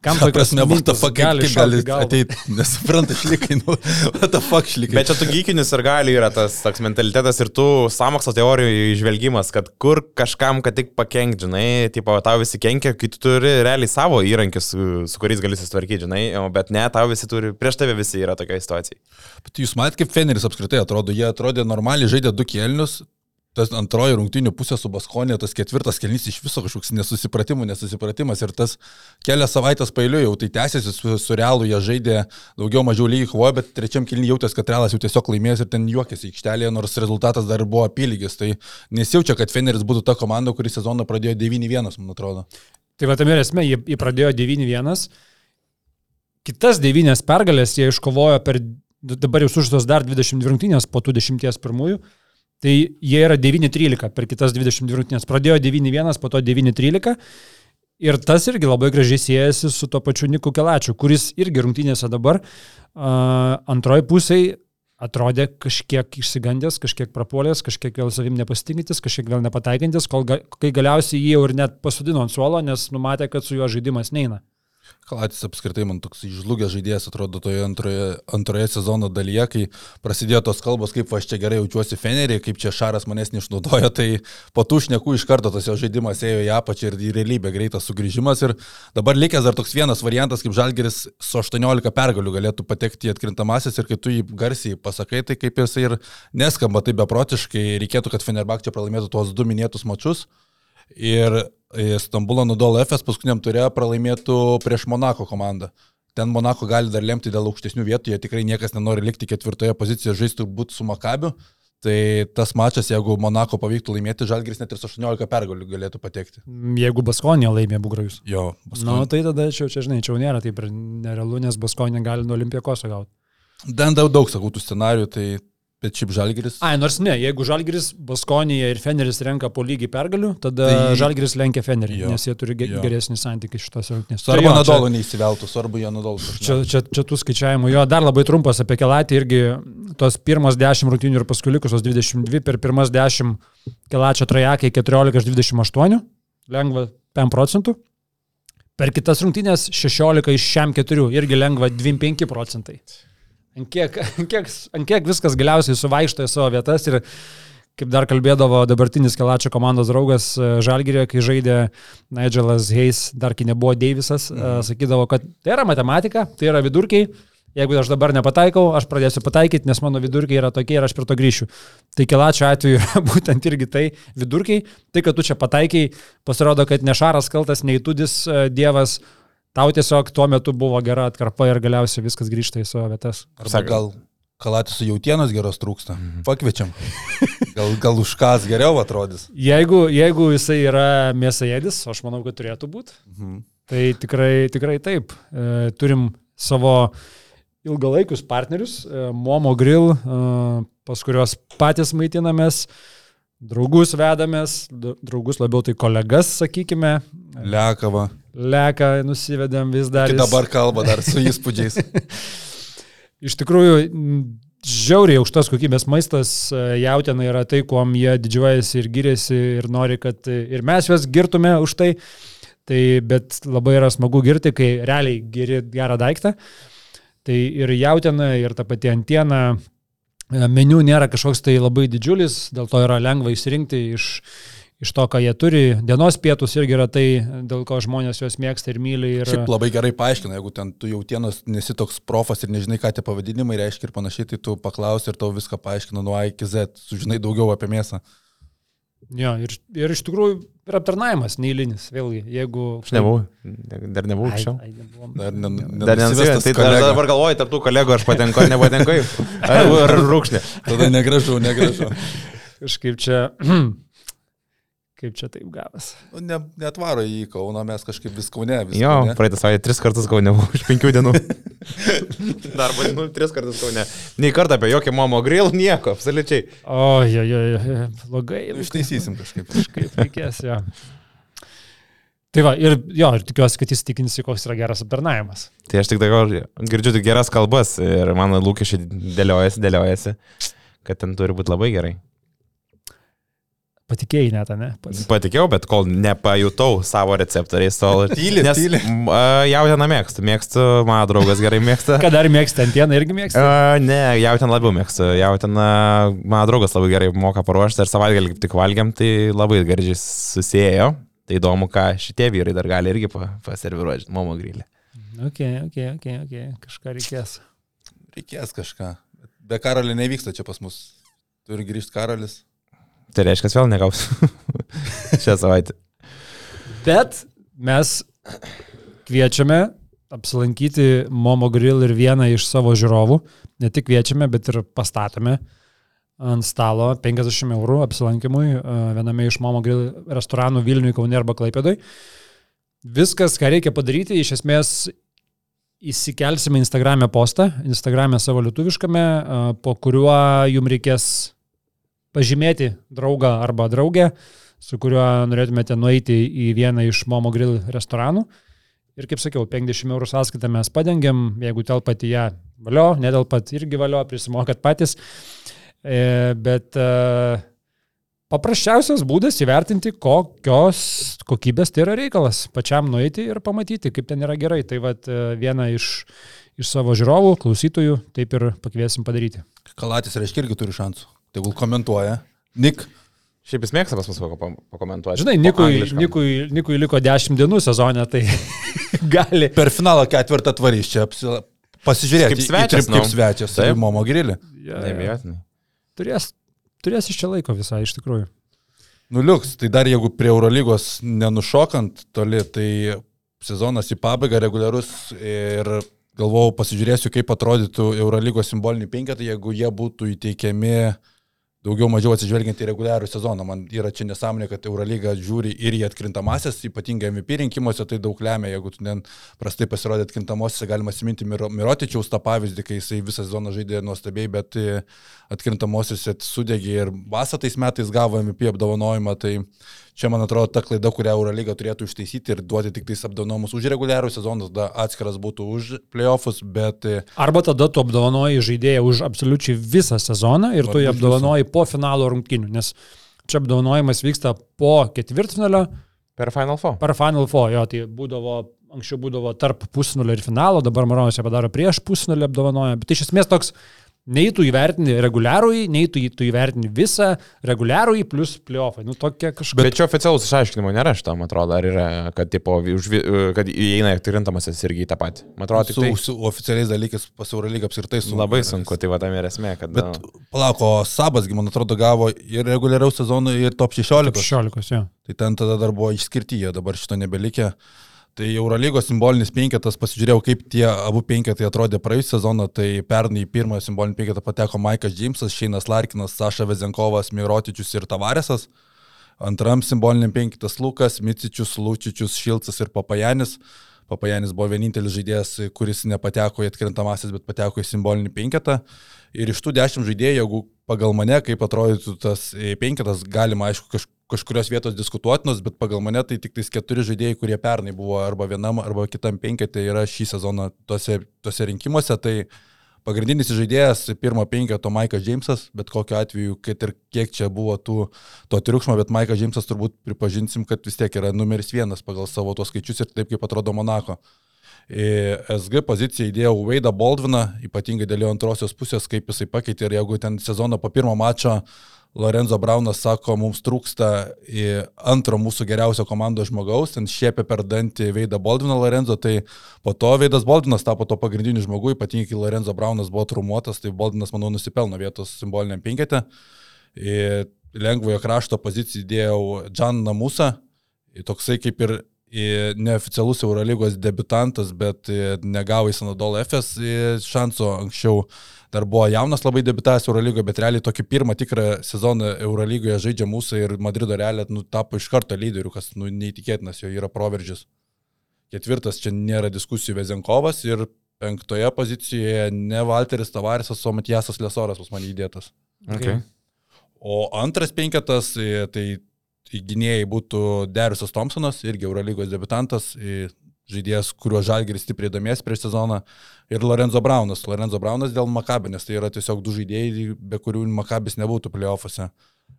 Kam tokios nebūtų, fuck, gali, gali ateiti, nesupranta šlikai, nu, what the fuck šlikai. Bet čia tu gykinis ir gali yra tas toks mentalitetas ir tu samokslo teorijų išvelgimas, kad kur kažkam, kad tik pakenk, žinai, tipo, tau visi kenkia, kai tu turi realiai savo įrankius, su, su kuriais gali susitvarkyti, žinai, bet ne, tau visi turi, prieš tave visi yra tokia situacija. Bet jūs matėte, kaip Feneris apskritai atrodo, jie atrodė normaliai, žaidė du kėlinius, tas antroji rungtinių pusė su Baskonė, tas ketvirtas kelnys iš viso kažkoks nesusipratimų, nesusipratimas ir tas kelias savaitės pailiu jau tai tęsiasi su, su realu, jie žaidė daugiau mažiau lygiai kovoja, bet trečiam kelnį jautės, kad realas jau tiesiog laimės ir ten juokėsi aikštelėje, nors rezultatas dar buvo apylygis, tai nesijaučia, kad Feneris būtų ta komanda, kuri sezoną pradėjo 9-1, man atrodo. Tai va tam ir esmė, jie, jie pradėjo 9-1 kitas devynias pergalės jie iškovojo per, dabar jau sužaistos dar 20 rungtynės po tų 10 pirmųjų. Tai jie yra 9-13 per kitas 20 rungtynės. Pradėjo 9-1, po to 9-13. Ir tas irgi labai gražiai siejasi su to pačiu Niku Kelačiu, kuris irgi rungtynėse dabar uh, antroji pusėje atrodė kažkiek išsigandęs, kažkiek prapuolęs, kažkiek vėl savim nepasitinkintis, kažkiek vėl nepataikintis, kol ga, kai galiausiai jį jau ir net pasodino ant suolo, nes numatė, kad su juo žaidimas neina. Kalatis apskritai man toks išžlugęs žaidėjas atrodo toje antroje, antroje sezono dalyje, kai prasidėjo tos kalbos, kaip aš čia gerai jaučiuosi Fenerį, kaip čia Šaras manęs neišnaudojo, tai po tų šnekų iš karto tas jo žaidimas ėjo į apačią ir į realybę greitas sugrįžimas. Ir dabar likęs dar toks vienas variantas, kaip Žalgeris su 18 pergalių galėtų patekti į atkrintamasis ir kai tu jį garsiai pasakai, tai kaip jisai ir neskamba taip beprotiškai, reikėtų, kad Fenerbak čia pralaimėtų tuos du minėtus mačius. Ir Stambulo Nudol FS paskutiniam turė pralaimėtų prieš Monako komandą. Ten Monako gali dar lemti dėl aukštesnių vietų, jie tikrai niekas nenori likti ketvirtoje pozicijoje, žaisti turbūt su Makabiu. Tai tas mačas, jeigu Monako pavyktų laimėti, Žalgiris net ir su 18 pergalių galėtų patekti. Jeigu Baskonė laimė Bugrajus. Jo, Na, nu, tai tada čia, čia, žinai, čia jau nėra taip ir nerealu, nes Baskonė gali nuo Olimpijakos gauti. Dan daug, daug sakau, tų scenarių, tai Bet šiaip Žalgiris. Ai, nors ne, jeigu Žalgiris, Baskonija ir Feneris renka po lygiai pergalių, tada tai... Žalgiris lenkia Fenerį, jo. nes jie turi ge jo. geresnį santykį šitos rungtynės. Svarbu tai Nadolų čia... neįsiveltų, svarbu jie Nadolų. Čia, čia, čia tų skaičiavimų, jo, dar labai trumpas apie Kelatį irgi tos pirmas 10 rungtynių ir paskui likusios 22, per pirmas 10 Kelačio trajekai 14 iš 28, lengva 5 procentų. Per kitas rungtynės 16 iš šiam 4, irgi lengva 25 procentai. Ant kiek, ant, kiek, ant kiek viskas galiausiai suvaišto į savo vietas ir kaip dar kalbėdavo dabartinis Kelačio komandos draugas e, Žalgirė, kai žaidė Nigelas Hayes, dar kai nebuvo Deivisas, e, mhm. sakydavo, kad tai yra matematika, tai yra vidurkiai, jeigu aš dabar nepataikau, aš pradėsiu pataikyti, nes mano vidurkiai yra tokie ir aš prie to grįšiu. Tai Kelačio atveju yra būtent irgi tai vidurkiai, tai kad tu čia pataikiai, pasirodo, kad ne Šaras kaltas, neįtudis e, Dievas, Tau tiesiog tuo metu buvo gera atkarpa ir galiausiai viskas grįžta į savo vietas. Arba gal kalatis su jautienos geros trūksta. Mhm. Pakviečiam. Gal, gal už kas geriau atrodys. Jeigu, jeigu jisai yra mėsaėdis, aš manau, kad turėtų būti, mhm. tai tikrai, tikrai taip. E, turim savo ilgalaikius partnerius, e, Momo Grill, e, pas kuriuos patys maitinamės. Draugus vedamės, draugus labiau tai kolegas, sakykime. Lekava. Leka, nusivedėm vis dar. Iki dabar kalba dar su įspūdžiais. Iš tikrųjų, žiauriai aukštos kokybės maistas, e, jautiena yra tai, kuom jie didžiuojasi ir giriasi ir nori, kad ir mes juos girtume už tai. Tai bet labai yra smagu girti, kai realiai geri gerą daiktą. Tai ir jautiena, ir ta pati antiena, E, meniu nėra kažkoks tai labai didžiulis, dėl to yra lengva įsirinkti iš, iš to, ką jie turi. Dienos pietus irgi yra tai, dėl ko žmonės juos mėgsta ir myli. Ir... Šiaip labai gerai paaiškina, jeigu ten tu jautienos nesi toks profas ir nežinai, ką tie pavadinimai reiškia ir panašiai, tai tu paklausi ir tau viską paaiškina nuo A iki Z, sužinai daugiau apie mėsą. Jo, ir, ir iš tikrųjų ir aptarnavimas neįlinis, vėlgi, jeigu... Aš nebuvau, dar nebuvau anksčiau. Dar, ne, ne, dar nenusivestas. Tai dar dabar galvoju, tarp tų kolegų aš patenku ar nepatenku. Ar rūkšnė. Tada negražu, negražu. Kažkaip čia Kaip čia taip gavas? Nu, ne, netvaro į Kauną, mes kažkaip vis Kaune. Vis jo, kaune. praeitą savaitę tris kartus Kaune iš penkių dienų. Darbo dienų tris kartus Kaune. Nei kartą apie jokį momo grill, nieko, absoliučiai. O, jo, jo, jo, blogai. Ištaisysim kažkaip. Kažkaip reikės, jo. Tai va, ir jo, ir tikiuosi, kad jis tikinsi, koks yra geras aptarnavimas. Tai aš tik dabar girdžiu tik geras kalbas ir mano lūkesčiai dėliojasi, dėliojasi, kad ten turi būti labai gerai. Patikėjai net, ne? Pats. Patikėjau, bet kol nepajutau savo receptoriais, tol tyliai. Nes tyli. jautieną mėgstu, mėgstu, mano draugas gerai mėgsta. Ką dar mėgsti, antieną irgi mėgsti? Uh, ne, jautieną labiau mėgstu, jautieną mano draugas labai gerai moka paruošti ir savaitgalį tik valgiam, tai labai gerai susijėjo. Tai įdomu, ką šitie vyrai dar gali irgi paserviruoti, momo grylį. Ok, ok, ok, ok, kažką reikės. Reikės kažką. Be karalio nevyksta čia pas mus. Turi grįžti karalis. Tai reiškia, vėl negausiu šią savaitę. Bet mes kviečiame apsilankyti Momo Grill ir vieną iš savo žiūrovų. Ne tik kviečiame, bet ir pastatome ant stalo 50 eurų apsilankimui viename iš Momo Grill restoranų Vilniui, Kaune arba Klaipėdui. Viskas, ką reikia padaryti, iš esmės įsikelsime Instagram'e postą, Instagram'e savo lietuviškame, a, po kuriuo jums reikės pažymėti draugą arba draugę, su kuriuo norėtumėte nueiti į vieną iš Momo Grill restoranų. Ir kaip sakiau, 50 eurų sąskaitą mes padengiam, jeigu telpat į ją valio, netelpat irgi valio, prisimokat patys. E, bet e, paprasčiausias būdas įvertinti, kokios kokybės tai yra reikalas. Pačiam nueiti ir pamatyti, kaip ten yra gerai. Tai vad e, vieną iš, iš savo žiūrovų, klausytojų, taip ir pakviesim padaryti. Kalatis reiškia irgi turi šansų. Tegul komentuoja. Nik, Šiaip jis mėgsta pas mus pako- pakomentuoti. Žinai, Nikui. Nikui, Nikui liko 10 dienų sezone, tai gali. per finalo ketvirtą tvarys čia pasižiūrėti. Kaip svečias, Kaip nu. svečias. Taip, Momo grilį. Ja, ja. Turės, turės iš čia laiko visai, iš tikrųjų. Nuliuks, tai dar jeigu prie Eurolygos nenušokant toli, tai sezonas į pabaigą reguliarus ir galvojau pasižiūrėsiu, kaip atrodytų Eurolygos simboliniai penketai, jeigu jie būtų įteikiami daugiau mažiau atsižvelgiant į reguliarų sezoną. Man yra čia nesąmonė, kad Eurolyga žiūri ir į atkrintamasis, ypatingai MVP rinkimuose, tai daug lemia, jeigu tu ten prastai pasirodė atkrintamosiose, galima atsiminti Miro, Mirotičiaus tą pavyzdį, kai jisai visą sezoną žaidė nuostabiai, bet e, atkrintamosiose sudegė ir Vasa tais metais gavo MVP apdovanojimą, tai čia man atrodo ta klaida, kurią Eurolyga turėtų ištaisyti ir duoti tik tais apdovanojimus už reguliarų sezoną, tada atskiras būtų už playoffs, bet e, Arba tada tu apdovanoji žaidėją už absoliučiai visą sezoną ir tu jį Arba apdovanoji po finalo rungtynių, nes čia apdovanojimas vyksta po ketvirtfinalio, Per Final Four. per Final Four, jo, tai būdavo, anksčiau būdavo tarp pusfinalio ir finalo, dabar Maronas ją padaro prieš pusfinalį apdovanoja, bet iš esmės toks nei tu įvertini reguliarųjį, nei tu, tu įvertini visą reguliarųjį plus playoffai. Nu, tokia kažkokia. Bet čia oficialus išaiškinimo nėra šitam, atrodo, ar yra, kad, tipo, už, kad įeina atkirintamasis irgi į tą patį. Man atrodo, tik su, tai su oficialiais dalykais pas Eurolygą apskritai sunku. labai sunku, tai va tam ir esmė, kad... Bet nu, palauk, o Sabasgi, man atrodo, gavo ir reguliariaus sezono, ir top 16. 16, jo. Tai ten tada dar buvo išskirti, jie dabar šito nebelikė. Tai Eurolygos simbolinis penketas, pasižiūrėjau, kaip tie abu penketai atrodė praėjusią sezoną, tai pernai į pirmąją simbolinį penketą pateko Maikas Džeimsas, Šeinas Larkinas, Saša Vezenkovas, Mirotičius ir Tavaresas. Antram simboliniam penketas Lukas, Micičius, Lučičius, Šilcas ir Papajanis. Papajanis buvo vienintelis žaidėjas, kuris nepateko į atkrintamasis, bet pateko į simbolinį penketą. Ir iš tų dešimt žaidėjų, jeigu pagal mane, kaip atrodytų tas e, penketas, galima, aišku, kaž, kažkurios vietos diskutuotinos, bet pagal mane tai tik tais keturi žaidėjai, kurie pernai buvo arba vienam, arba kitam penketė yra šį sezoną tose, tose rinkimuose. Tai pagrindinis žaidėjas pirmo penketo Maikas Džeimsas, bet kokiu atveju, kad ir kiek čia buvo tų, to triukšmo, bet Maikas Džeimsas turbūt pripažinsim, kad vis tiek yra numeris vienas pagal savo tos skaičius ir taip, kaip atrodo Monako. Į SG poziciją įdėjau Veidą Baldviną, ypatingai dėl jo antrosios pusės, kaip jisai pakeitė ir jeigu ten sezono po pirmo mačo Lorenzo Braunas sako, mums trūksta antro mūsų geriausio komandos žmogaus, ten šiepė per dantį Veidą Baldviną Lorenzo, tai po to Veidas Baldvinas tapo to pagrindiniu žmogu, ypatingai kai Lorenzo Braunas buvo trumuotas, tai Baldvinas, manau, nusipelno vietos simboliniam penketė. Lengvojo krašto poziciją įdėjau Džan Namusą, toksai kaip ir neoficialus Eurolygos debutantas, bet negavo į Sanadol FS šanso anksčiau. Dar buvo jaunas labai debitavęs Eurolygoje, bet realiai tokį pirmą tikrą sezoną Eurolygoje žaidžia mūsų ir Madrido realiai nu, tapo iš karto lyderiu, kas nu, neįtikėtinas, jo yra proveržis. Ketvirtas čia nėra diskusijų Vezenkovas ir penktoje pozicijoje ne Walteris Tavarisas, o Matijasas Lesoras pas mane įdėtas. Okay. O antras penketas, e, tai gynėjai būtų Dariusas Thompsonas, irgi Eurolygos debutantas, e, žaidėjas, kuriuo Žalgiris stipriai domės prieš sezoną, ir Lorenzo Braunas. Lorenzo Braunas dėl Makabė, nes tai yra tiesiog du žaidėjai, be kurių Makabis nebūtų playoffuose.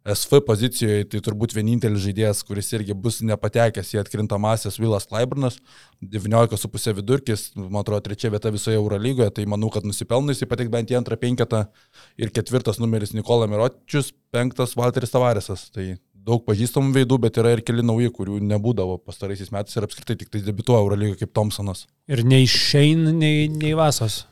SV pozicijoje tai turbūt vienintelis žaidėjas, kuris irgi bus nepatekęs į atkrintamasis Vilas Klaiburnas, 19,5 vidurkis, man atrodo, trečia vieta visoje Eurolygoje, tai manau, kad nusipelnus įpatik bent į antrą penketą ir ketvirtas numeris Nikola Miročius, penktas Walteris Tavaresas. Tai daug pažįstamų veidų, bet yra ir keli nauji, kurių nebūdavo pastaraisiais metais ir apskritai tik tai debituoja Eurolygoje kaip Thompsonas. Ir nei Šein, nei, nei Vasos.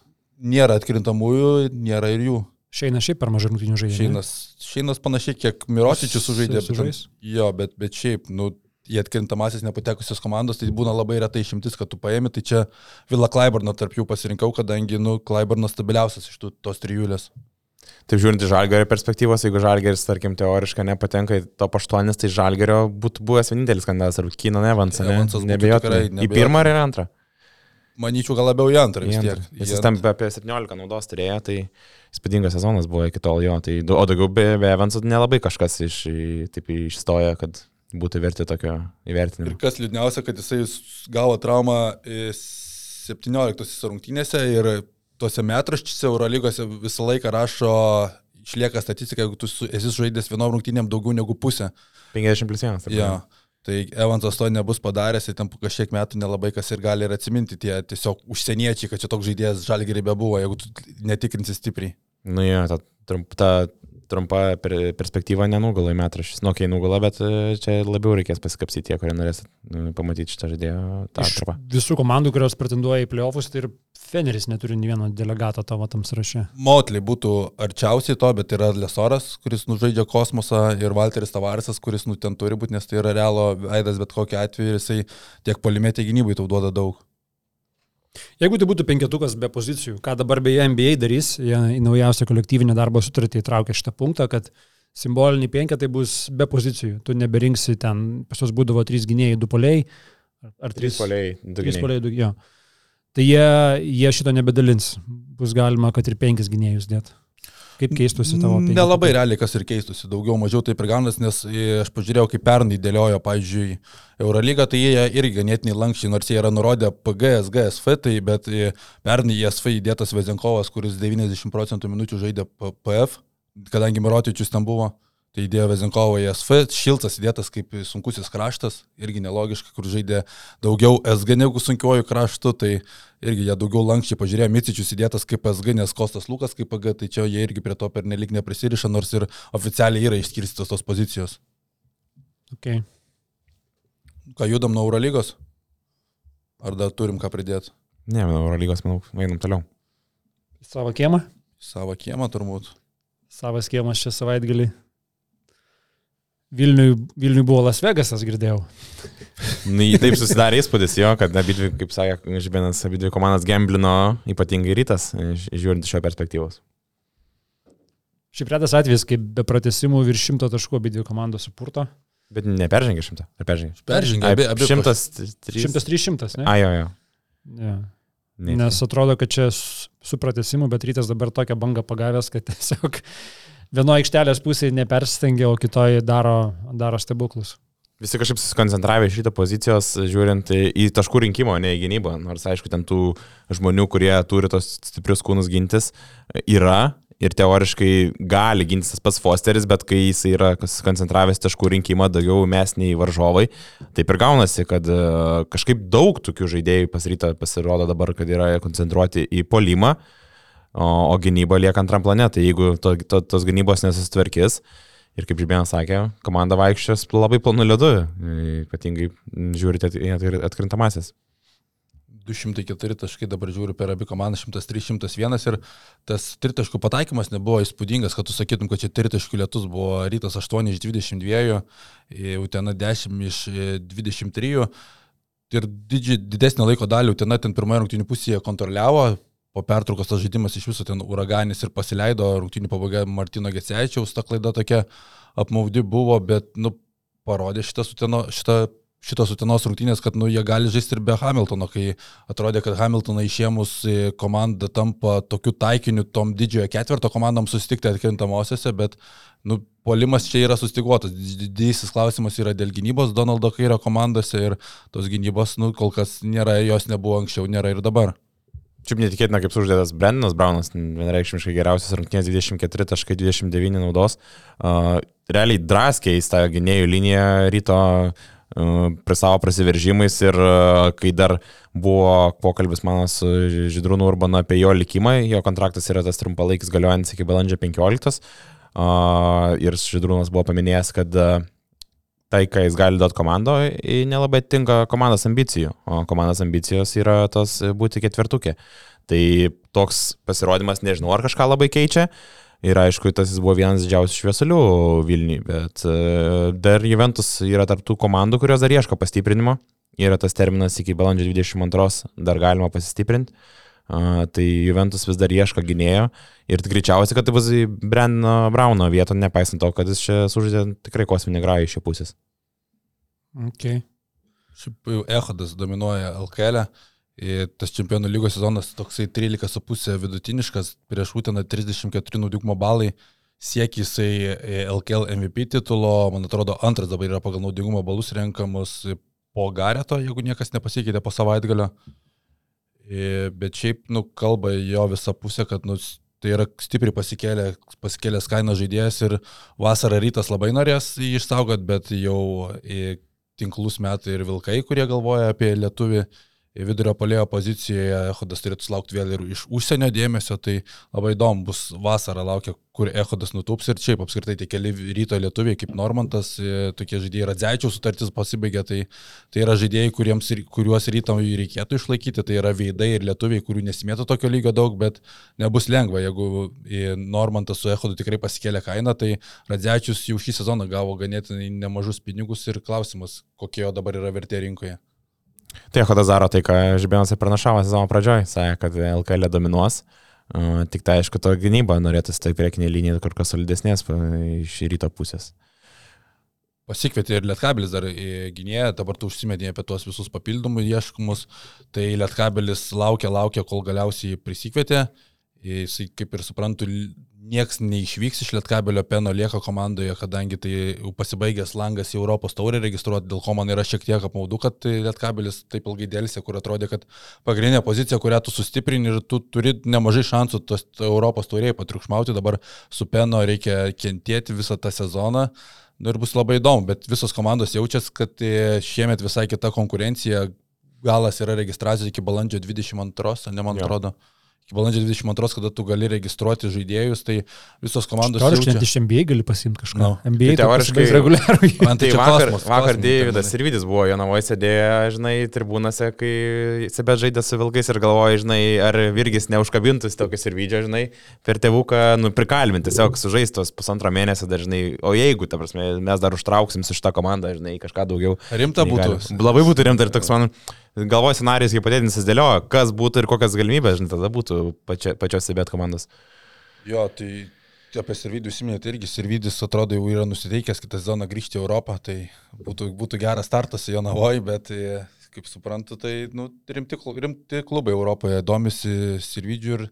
Nėra atkrintamųjų, nėra ir jų. Šeina šiaip per mažai rungtynių žaidė. Šeinas, šeinas panašiai, kiek Miročičius sužaidė. bet Sužais? Jo, bet, bet šiaip, nu, į atkrintamasis nepatekusios komandos, tai būna labai retai išimtis, kad tu paėmė, tai čia Vila Klaiburną tarp jų pasirinkau, kadangi, nu, Klaiburnas stabiliausias iš tų, tos trijulės. Taip žiūrint iš Žalgerio perspektyvos, jeigu Žalgeris, tarkim, teoriškai nepatenka į top 8, tai Žalgerio būtų buvęs vienintelis kandidatas, ar Kino Nevansą, ne? Evansas būtų Nebejotinai. tikrai Į pirmą ar į antrą? Manyčiau, gal labiau į antrą vis tiek. Jis ten apie 17 naudos turėjo, tai įspūdingas sezonas buvo iki tol jo. Tai, o daugiau be, be Evansų nelabai kažkas iš, taip išstoja, kad būtų verti tokio Ir įvertinimo. kas liūdniausia, kad jisai gavo traumą e, 17 rungtynėse ir tuose metraščiuose Eurolygose visą laiką rašo, išlieka statistika, jeigu tu esi žaidęs vienom rungtynėm daugiau negu pusę. 50 plus 1. Ja. Tai Evansas to nebus padaręs ir ten po kažkiek metų nelabai kas ir gali ir atsiminti tie tiesiog užsieniečiai, kad čia toks žaidėjas žalgerį bebuvo, jeigu tu netikrinsi stipriai. Nu jo, ta, trump, ta trumpa per, perspektyva nenugala į metraščius. Nu, kai nugala, bet e, čia labiau reikės pasikapsyti tie, kurie norės nu, pamatyti šitą žaidėją. tą Iš atkarpą. visų komandų, kurios pretenduoja į playoffus, tai ir Feneris neturi nei vieno delegato tavo tam sąraše. Motley būtų arčiausiai to, bet yra Lesoras, kuris nužaidžia kosmosą ir Walteris Tavaresas, kuris nu ten turi būti, nes tai yra realo veidas bet kokiu atveju ir jisai tiek polimėti gynybai tau duoda daug. Jeigu tai būtų penketukas be pozicijų, ką dabar beje NBA darys, jie į naujausią kolektyvinę darbo sutartį įtraukia šitą punktą, kad simboliniai penketai bus be pozicijų. Tu neberinksi ten, pas juos būdavo trys gynėjai, du poliai, ar- Trys poliai, du Trys poliai, du, jo. Tai jie, jie šito nebedalins. Bus galima, kad ir penkis gynėjus dėt. Kaip keistusi tavo penketukai? Nelabai realiai kas ir keistusi, daugiau mažiau taip ir gaunas, nes e, aš pažiūrėjau, kaip pernai dėliojo, pavyzdžiui, Eurolygą, tai jie irgi ganėtinai lankščiai, nors jie yra nurodę PG, SG, SV, tai bet e, pernai į SV įdėtas Vezenkovas, kuris 90 procentų minučių žaidė PF, kadangi Mirotičius ten buvo. Tai įdėjo Vezenkovo į SV, Šiltas įdėtas kaip sunkusis kraštas, irgi nelogiška, kur žaidė daugiau SG negu sunkiuoju kraštu, tai irgi jie daugiau lankščiai pažiūrėjo, Micičius įdėtas kaip SG, nes Kostas Lukas kaip PG, tai čia jie irgi prie to per nelik neprisiriša, nors ir oficialiai yra išskirstytos tos pozicijos. Okay. Ką judam nuo Eurolygos? Ar dar turim ką pridėti? Ne, manau, Eurolygos, manau, einam toliau. Savo kiemą? Savo kiemą turbūt. Savas kiemas čia savaitgalį. Vilniui, Vilniui buvo Las Vegasas, girdėjau. Nu, jį taip susidarė įspūdis jo, kad abidvi, kaip sakė Žibėnas, abidvi komandas gemblino, ypatingai rytas, iš- žiūrint iš šio perspektyvos. Šiaip retas atvejis, kai be pratesimų virš šimto taškų abi dvi komandos supurto. Bet neperžengė šimtą. Ar peržengė? Abi, abi. Šimtas trys. Šimtas trys šimtas, ne? A, jo, jo. Ja. Ne, Nes atrodo, kad čia su pratesimu, bet rytas dabar tokią bangą pagavęs, kad tiesiog vienoje aikštelės pusėje nepersistengia, o kitoje daro, daro stebuklus. Visi kažkaip susikoncentravę iš šito pozicijos, žiūrint į taškų rinkimo, ne į gynybą. Nors, aišku, ten tų žmonių, kurie turi tos stiprius kūnus gintis, yra. Ir teoriškai gali gintis tas pats Fosteris, bet kai jis yra koncentravęs taškų rinkimą daugiau mes nei varžovai, taip ir gaunasi, kad e, kažkaip daug tokių žaidėjų pasiryta pasirodo dabar, kad yra koncentruoti į polimą, o, o gynyba lieka antram planetui. Jeigu to, to, tos gynybos nesusitvarkys, ir kaip Žibėnas sakė, komanda vaikščios labai planu ledu, ypatingai žiūrite atkrintamasis. 204 taškai dabar žiūriu per abi komandas, 103, 101 ir tas tritaškų pataikymas nebuvo įspūdingas, kad tu sakytum, kad čia tritaškų lietus buvo rytas 8 iš 22, e, Utena 10 iš e, 23 ir didži, didesnį laiko dalį Utena ten pirmoje rungtynių pusėje kontroliavo, po pertraukos tas žaidimas iš viso ten uraganis ir pasileido, rungtynių pabaiga Martino Gecevičiaus, ta klaida tokia apmaudi buvo, bet, nu, parodė šitas Uteno, šitą šitos Utenos rungtynės, kad nu, jie gali žaisti ir be Hamiltono, kai atrodė, kad Hamiltoną išėmus komanda tampa tokiu taikiniu tom didžiojo ketvirto komandom susitikti atkrintamosiose, bet nu, polimas čia yra sustiguotas. Didysis klausimas yra dėl gynybos Donaldo Kairio komandose ir tos gynybos, nu, kol kas nėra, jos nebuvo anksčiau, nėra ir dabar. Šiaip netikėtina, kaip suždėtas Brendanas Braunas, vienareikšmiškai geriausias rungtynės 24.29 naudos. Uh, realiai draskiai į tą gynėjų liniją ryto uh, prie savo prasiveržimais ir uh, kai dar buvo pokalbis mano su Židrūnu Urbanu apie jo likimą, jo kontraktas yra tas trumpalaikis galiojantis iki balandžio 15. Uh, ir Židrūnas buvo paminėjęs, kad uh, tai, ką jis gali duoti komandoje, nelabai tinka komandos ambicijų, o komandos ambicijos yra tos būti ketvirtukė. Tai toks pasirodymas, nežinau, ar kažką labai keičia. Ir aišku, tas jis buvo vienas didžiausių šviesulių Vilniui, bet e, dar Juventus yra tarptų komandų, kurios dar ieško pastiprinimo. Yra tas terminas iki balandžio 22 dar galima pasistiprinti. Tai Juventus vis dar ieško gynėjo ir greičiausiai, kad tai bus į Brandino Brauno vietą, nepaisant to, kad jis čia sužaidė tikrai kosminį grąjį iš jo pusės. Okay. Šiaip jau Ehodas dominuoja LKL Ir tas čempionų lygos sezonas toksai 13,5 vidutiniškas, prieš Uteną 34 naudingumo balai, siekia jisai LKL MVP titulo, man atrodo, antras dabar yra pagal naudingumo balus renkamus po Gareto, jeigu niekas nepasikeitė po savaitgalio. Bet šiaip, nu, kalba jo visą pusę, kad, nu, tai yra stipriai pasikėlė, pasikėlęs kainos žaidėjas ir vasarą rytas labai norės jį išsaugot, bet jau tinklus metai ir vilkai, kurie galvoja apie lietuvį vidurio polėjo pozicijoje Ehodas turėtų sulaukti vėl ir iš užsienio dėmesio, tai labai įdomu bus vasarą laukia, kur Ehodas nutūps ir čia apskritai tie keli ryto lietuviai kaip Normantas, e, tokie žaidėjai Radzeičiaus sutartis pasibaigė, tai, tai yra žaidėjai, kuriems, kuriuos ryto reikėtų išlaikyti, tai yra veidai ir lietuviai, kurių nesimėtų tokio lygio daug, bet nebus lengva, jeigu e, Normantas su Ehodu tikrai pasikėlė kainą, tai Radzeičius jau šį sezoną gavo ganėtinai nemažus pinigus ir klausimas, kokie jo dabar yra vertė rinkoje. Tai Hodazaro tai, ką Žibėnas ir pranašavo sezono pradžioj, sakė, kad LKL dominuos. Tik tai aišku, to gynyba norėtųsi tai priekinė linija kur kas solidesnės iš ryto pusės. Pasikvietė ir Lietkabelis dar į gynėją, dabar tu užsimedė apie tuos visus papildomus ieškomus, tai Lietkabelis laukia, laukia, kol galiausiai prisikvietė. Jisai, kaip ir suprantu, nieks neišvyks iš Lietkabelio Peno lieka komandoje, kadangi tai pasibaigęs langas į Europos taurę registruoti, dėl ko man yra šiek tiek apmaudu, kad Lietkabelis taip ilgai dėlsė, kur atrodė, kad pagrindinė pozicija, kurią tu sustiprini ir tu turi nemažai šansų tos Europos taurėje patriukšmauti, dabar su Peno reikia kentėti visą tą sezoną. Nu, ir bus labai įdomu, bet visos komandos jaučiasi, kad e, šiemet visai kita konkurencija, galas yra registracijos iki balandžio 22, ne man atrodo iki balandžio 22, kada tu gali registruoti žaidėjus, tai visos komandos... Teoriškai net iš NBA gali pasimti kažką. No. NBA tai teoriškai reguliariai. Man tai vakar, kosmos, vakar Deividas ir Vidis buvo, jo navoje sėdėjo, žinai, tribūnose, kai Sebe žaidė su Vilkais ir galvoja, žinai, ar Virgis neužkabintus tokius ir Vidžio, žinai, per tėvuką, nu, prikalbinti, tiesiog sužaistos pusantro mėnesio dažnai, o jeigu, ta prasme, mes dar užtrauksim su šitą komandą, žinai, kažką daugiau. Rimta būtų. Gali. Labai būtų rimta ir toks man galvoju scenarijus hipotetinis įsidėliojo, kas būtų ir kokias galimybės, žinai, tada būtų pačia, pačios stebėt komandos. Jo, tai apie Servidį užsiminėte irgi, Servidis atrodo jau yra nusiteikęs kitą sezoną grįžti į Europą, tai būtų, būtų geras startas jo navoj, bet e, kaip suprantu, tai nu, rimti, rimti klubai Europoje domisi Servidžiu ir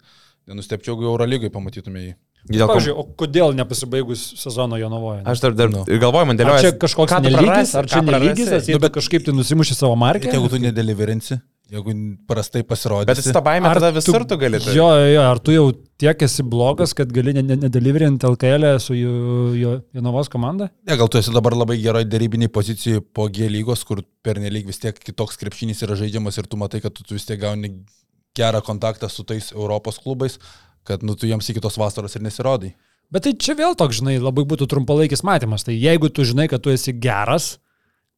nenustepčiau, jeigu Eurolygai pamatytume jį. Dėl Pavyzdžiui, o kodėl nepasibaigus sezono Jonavoje? Aš dar, dar. Nu. galvoju, man dėlioju. Ar čia kažkoks nelygis, ar čia nelygis, nu, bet kažkaip tai nusimuši savo markę? Jeigu tu nedeliverinsi, jeigu prastai pasirodys. Bet tą baimę tada visur tu, tu gali. Tai. Jo, jo, ar tu jau tiek esi blogas, kad gali nedeliverinti LKL su Jonavos komanda? Ne, gal tu esi dabar labai gerai dėrybiniai pozicijai po G lygos, kur pernelyg vis tiek kitoks krepšinis yra žaidžiamas ir tu matai, kad tu, tu vis tiek gauni gerą kontaktą su tais Europos klubais kad nu, tu jiems iki tos vasaros ir nesirodai. Bet tai čia vėl toks, žinai, labai būtų trumpalaikis matymas. Tai jeigu tu žinai, kad tu esi geras,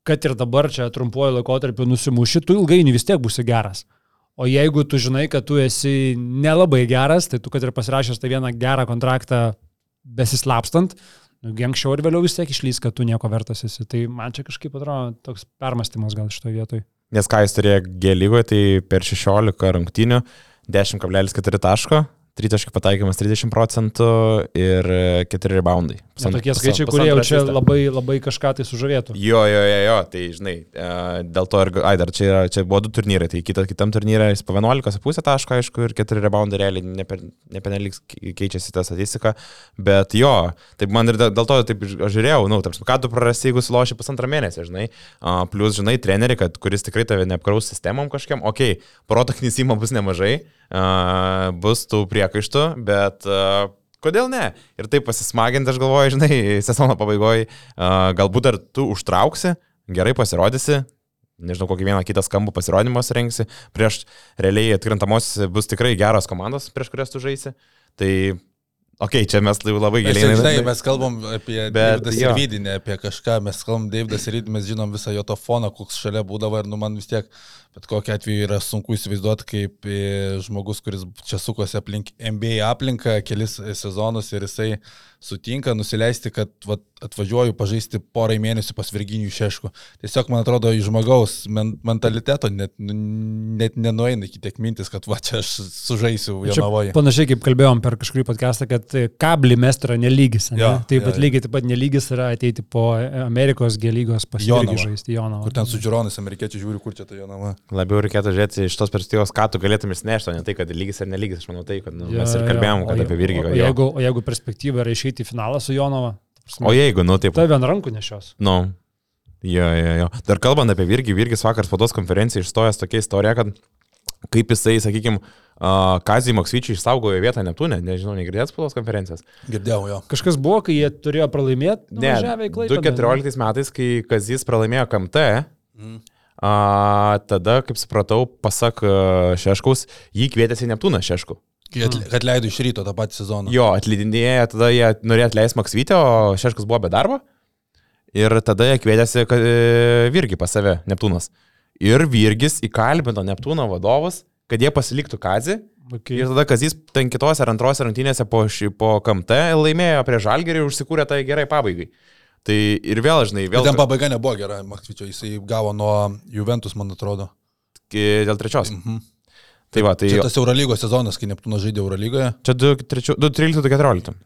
kad ir dabar čia trumpuoju laikotarpiu nusimuši, tu ilgainiui vis tiek būsi geras. O jeigu tu žinai, kad tu esi nelabai geras, tai tu, kad ir pasirašęs tą vieną gerą kontraktą besislapstant, nu, anksčiau ir vėliau vis tiek išlys, kad tu nieko vertas esi. Tai man čia kažkaip atrodo toks permastymas gal šitoje vietoje. Nes ką jis turėjo G lygoje, tai per 16 rungtynių 10,4 taško, tritaškių pataikymas 30 procentų ir 4 reboundai. Ja, tokie skaičiai, kurie jau čia labai, labai kažką tai sužavėtų. Jo, jo, jo, jo, tai žinai, e, dėl to ir, ai, dar čia, yra, čia buvo du turnyrai, tai kita, kitam turnyrė jis po 11,5 taško, aišku, ir 4 reboundai realiai nepenelik keičiasi ta statistika, bet jo, taip man ir dėl to taip aš žiūrėjau, nu, tarp, ką tu prarasi, jeigu suloši pusantrą mėnesį, žinai, uh, plus, žinai, treneri, kad kuris tikrai tave neapkraus sistemom kažkiam, okei, okay, proto knysimo bus nemažai, uh, bus tų priekaištų, bet uh, kodėl ne? Ir taip pasismaginti, aš galvoju, žinai, sezono pabaigoje, uh, galbūt dar tu užtrauksi, gerai pasirodysi, nežinau, kokį vieną kitą skambų pasirodymą rengsi, prieš realiai atkrintamos bus tikrai geros komandos, prieš kurias tu žaisi. Tai Ok, čia mes labai giliai. Žinai, mes kalbam apie Davidas ir Vydinę, apie kažką, mes kalbam Davidas ir Vydinę, mes žinom visą jo to foną, koks šalia būdavo ir nu man vis tiek, bet kokiu atveju yra sunku įsivaizduoti, kaip e, žmogus, kuris čia sukosi aplink NBA aplinką kelis sezonus ir jisai sutinka nusileisti, kad vat, atvažiuoju pažaisti porai mėnesių pas Virginijų Šešku. Tiesiog, man atrodo, iš žmogaus men mentaliteto net, net nenueina iki tiek mintis, kad va čia aš sužaisiu Jonavoje. Panašiai kaip kalbėjom per kažkurį podcastą, kad kablį mes yra nelygis. Ne? Jo, taip pat lygiai taip pat nelygis yra ateiti po Amerikos gelygos pas Jonavą žaisti Jonavą. Kur ten su žiūronais amerikiečiai žiūri, kur čia ta Jonava. Labiau reikėtų žiūrėti iš tos perspektyvos, ką tu galėtum išsinešti, o ne tai, kad lygis ar nelygis. Aš manau tai, kad nu, mes ir kalbėjom, kad o, apie Virgį. O, kad jeigu, o jeigu perspektyva yra išeiti į finalą su Jonava, O jeigu, nu taip. tai vien rankų nešios. Nu. Jo, jo, jo. Dar kalbant apie Virgį, Virgis vakar spaudos konferenciją išstojęs tokia istorija, kad kaip jisai, sakykime, uh, Kazį Maksvyčiai išsaugojo vietą Neptūne, nežinau, negirdėt spaudos konferencijas. Girdėjau jo. Kažkas buvo, kai jie turėjo pralaimėti, Ne, nuvažiavę į Klaipėdą. 2014 metais, kai Kazys pralaimėjo KMT, Mm. A, tada, kaip supratau, pasak a, Šeškaus, jį kvietėsi Neptūną Šeškų. Kad leido iš ryto tą patį sezoną. Jo, atleidinėję, tada jie norėjo atleisti Maksvytę, o Šeškus buvo be darbo. Ir tada jie kvietėsi e, Virgį pas save, Neptūnas. Ir Virgis įkalbino Neptūno vadovus, kad jie pasiliktų Kazį. Okay. Ir tada Kazys ten kitose ar antrose rungtynėse po, ši, po KMT laimėjo prie Žalgerį ir užsikūrė tai gerai pabaigai. Tai ir vėl, žinai, Bet vėl ten pabaiga nebuvo gera, Maksvičio, jisai gavo nuo Juventus, man atrodo. dėl trečios. Mhm. Tai va, tai Čia tas Eurolygos sezonas, kai Neptūnas žaidė Eurolygoje, čia 2-13-14.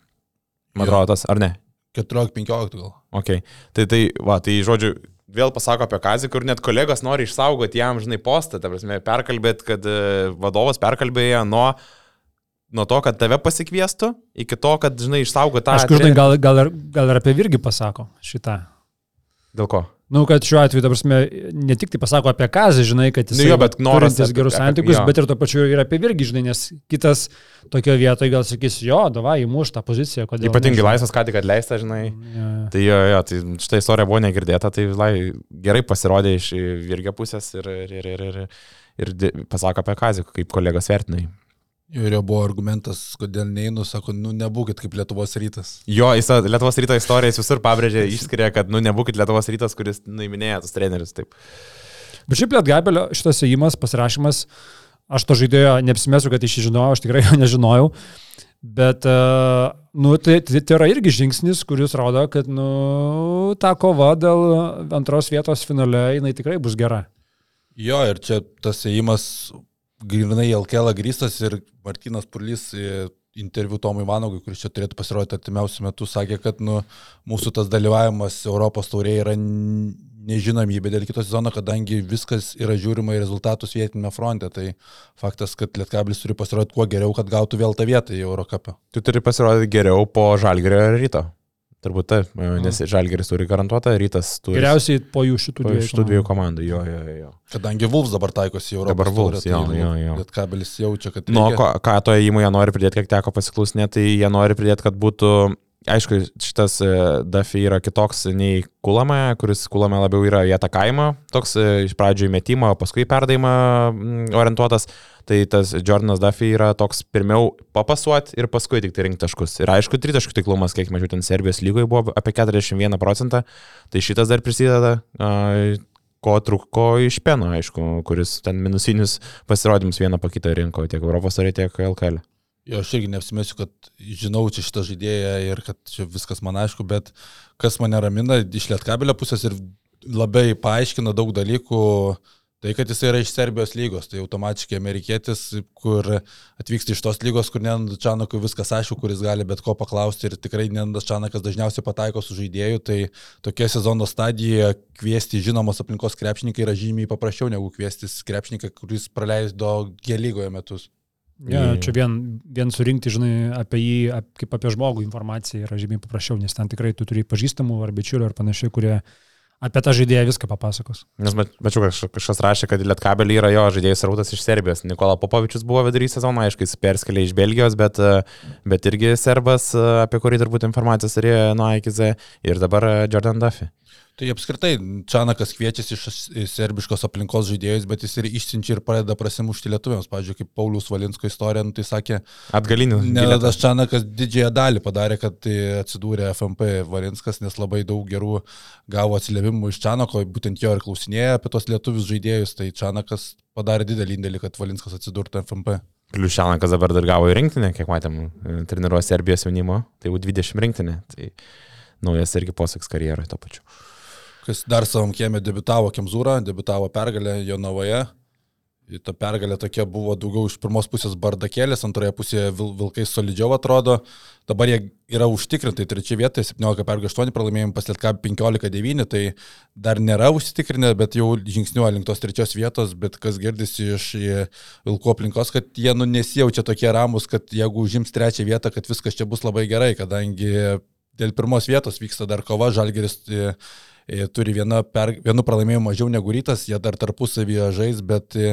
Man atrodo tas, ar ne? 14-15 gal. Ok. Tai, tai, va, tai žodžiu, vėl pasako apie Kazį, kur net kolegos nori išsaugoti jam, žinai, postą, ta prasme, perkalbėt, kad e, vadovas perkalbėjo nuo, nuo to, kad tave pasikviestų, iki to, kad, žinai, išsaugo tą... Aš trenerį. gal, gal, ir, gal ir apie Virgį pasako šitą. Dėl ko? Nu, kad šiuo atveju, ta prasme, ne tik tai pasako apie Kazį, žinai, kad jis Nu jo, noras turintis gerus santykius, bet ir to pačiu ir apie Virgį, žinai, nes kitas tokio vietoje gal sakys, jo, davai, įmuš tą poziciją, kodėl. Ypatingai laisvas, ką tik atleista, žinai. žinai. Tai jo, jo, tai šitą istoriją buvo negirdėta, tai lai, gerai pasirodė iš Virgio pusės ir, ir, ir, ir, ir, ir pasako apie Kazį, kaip kolegos vertinai. Ir jo buvo argumentas, kodėl neinu, sako, nu nebūkit kaip Lietuvos rytas. Jo, jis Lietuvos ryto istoriją jis visur pabrėžė, išskiria, kad, nu, nebūkit Lietuvos rytas, kuris nuiminėja tus trenerius. Taip. Bet šiaip Lietgabelio šitas įėjimas, pasirašymas, aš to žaidėjo neapsimesiu, kad iš jį žinojau, aš tikrai jo nežinojau. Bet, e, nu, tai, tai, tai yra irgi žingsnis, kuris rodo, kad, nu, ta kova dėl antros vietos finale, jinai tikrai bus gera. Jo, ir čia tas ėjimas grinai LKL grįstas ir Martinas Purlys interviu Tomui Vanogui, kuris čia turėtų pasirodyti artimiausių metų, sakė, kad nu, mūsų tas dalyvavimas Europos taurėje yra nežinomybė dėl kito sezono, kadangi viskas yra žiūrima į rezultatus vietinėme fronte. Tai faktas, kad Lietkablis turi pasirodyti kuo geriau, kad gautų vėl tą vietą į Eurocapą. Tu turi pasirodyti geriau po Žalgerio ryto. Turbūt taip, nes Žalgeris turi garantuotą, rytas turi. Geriausiai po jų šitų po dviejų. šitų dviejų komandų, jo, jo, jo. Kadangi Vulfs dabar taikosi į Europos Dabar Wolves, taurę, jo, tai jo, jo. Lietkabelis jaučia, kad... Nu, reikia- ko, ką to įmonė nori pridėti, kiek teko pasiklausinėti, tai jie nori pridėti, kad būtų, aišku, šitas e, Duffy yra kitoks nei Kulame, kuris Kulame labiau yra į atakavimą, toks e, iš pradžių įmetimą, o paskui perdavimą mm, orientuotas. Tai tas Jordanas Duffy yra toks pirmiau papasuoti ir paskui tik tai rinkti taškus. Ir aišku, tritaškų taiklumas, kiek mažiau ten Serbijos lygoje buvo apie 41 procentą, tai šitas dar prisideda. Ko trūko iš Peno, aišku, kuris ten minusinius pasirodymus vieną po kitą rinko tiek Europos taurė, tiek LKL. Jo, aš irgi neapsimesiu, kad žinau čia šitą žaidėją ir kad čia viskas man aišku, bet kas mane ramina iš Lietkabelio pusės ir labai paaiškina daug dalykų, tai kad jis yra iš Serbijos lygos, tai automatiškai amerikietis, kur atvyksta iš tos lygos, kur Nendas Čanakui viskas aišku, kuris gali bet ko paklausti ir tikrai Nendas Čanakas dažniausiai pataiko su žaidėju, tai tokia sezono stadija kviesti žinomos aplinkos krepšininkai yra žymiai paprasčiau negu kviestis krepšininką, kuris praleido G lygoje metus. Ja, čia vien, vien surinkti, žinai, apie jį, ap, kaip apie žmogų informaciją yra žymiai paprasčiau, nes ten tikrai tu turi pažįstamų ar bičiulių ar panašiai, kurie apie tą žaidėją viską papasakos. Nes mačiau, kaž- kažkas rašė, kad Lietkabelį yra jo žaidėjus rautas iš Serbijos. Nikola Popovičius buvo vidury sezono, aišku, jis perskelė iš Belgijos, bet, e, bet irgi serbas, e, apie kurį turbūt informacijos turėjo nuo A iki Z. Ir dabar e, Jordan Duffy. Tai apskritai, Čanakas kviečiasi iš iš serbiškos aplinkos žaidėjus, bet jis ir išsiunčia ir pradeda prasimušti lietuviams. Pavyzdžiui, kaip Paulius Valinsko istorija, nu, tai sakė, Atgalinių. Nedas Čanakas didžiąją dalį padarė, kad tai atsidūrė FMP Valinskas, nes labai daug gerų gavo atsiliepimų iš Čanako, būtent jo ir klausinėjo apie tos lietuvius žaidėjus, tai Čanakas padarė didelį indėlį, kad Valinskas atsidurtų FMP. Kliušianakas dabar dar gavo į rinktinę, kiek matėm, e, treniruoja Serbijos jaunimo, tai jau 20 rinktinė. Tai naujas irgi posaks karjeroje to pačiu. Kas dar savam kiemė debitavo Kemzūrą, debitavo pergalę Jonavoje. Ta pergalė tokia buvo daugiau iš pirmos pusės bardakėlės, antroje pusėje vil, vilkai solidžiau atrodo. Dabar jie yra užtikrintai trečia vieta, 17 pergalė 8 pralaimėjimai, paslėtka 15-9, tai dar nėra užsitikrinę, bet jau žingsniuoja link tos trečios vietos, bet kas girdisi iš vilkų aplinkos, kad jie nu, nesijaučia tokie ramus, kad jeigu užims trečią vietą, kad viskas čia bus labai gerai, kadangi dėl pirmos vietos vyksta dar kova, Žalgeris turi viena per, vienu pralaimėjimu mažiau negu rytas, jie dar tarpusavyje žais, bet e,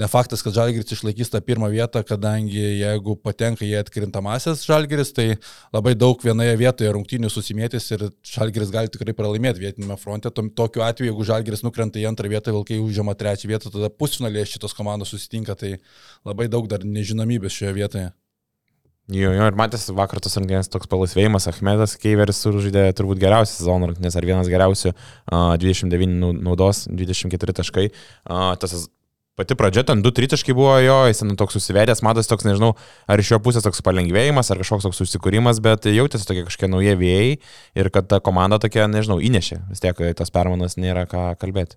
ne faktas, kad Žalgiris išlaikys tą pirmą vietą, kadangi jeigu patenka į atkrintamasis Žalgiris, tai labai daug vienoje vietoje rungtynių susimėtis ir Žalgiris gali tikrai pralaimėti vietinėme fronte. Tokiu atveju, jeigu Žalgiris nukrenta į antrą vietą, Vilkai užima trečią vietą, tada pusfinalėje šitos komandos susitinka, tai labai daug dar nežinomybės šioje vietoje. Jo, jo, ir matęs vakar tos rungtynės toks palaisvėjimas, Ahmedas Keiveris sužaidė turbūt geriausią sezono rungtynės, ar vienas geriausių, uh, 29 naudos, 24 taškai. Uh, tas pati pradžia, ten 2 tritaškai buvo jo, jis ten toks susivedęs, matas toks, nežinau, ar iš jo pusės toks palengvėjimas, ar kažkoks toks susikūrimas, bet jautėsi tokie kažkokie nauji vėjai ir kad ta komanda tokia, nežinau, įnešė, vis tiek tos permanos nėra ką kalbėti.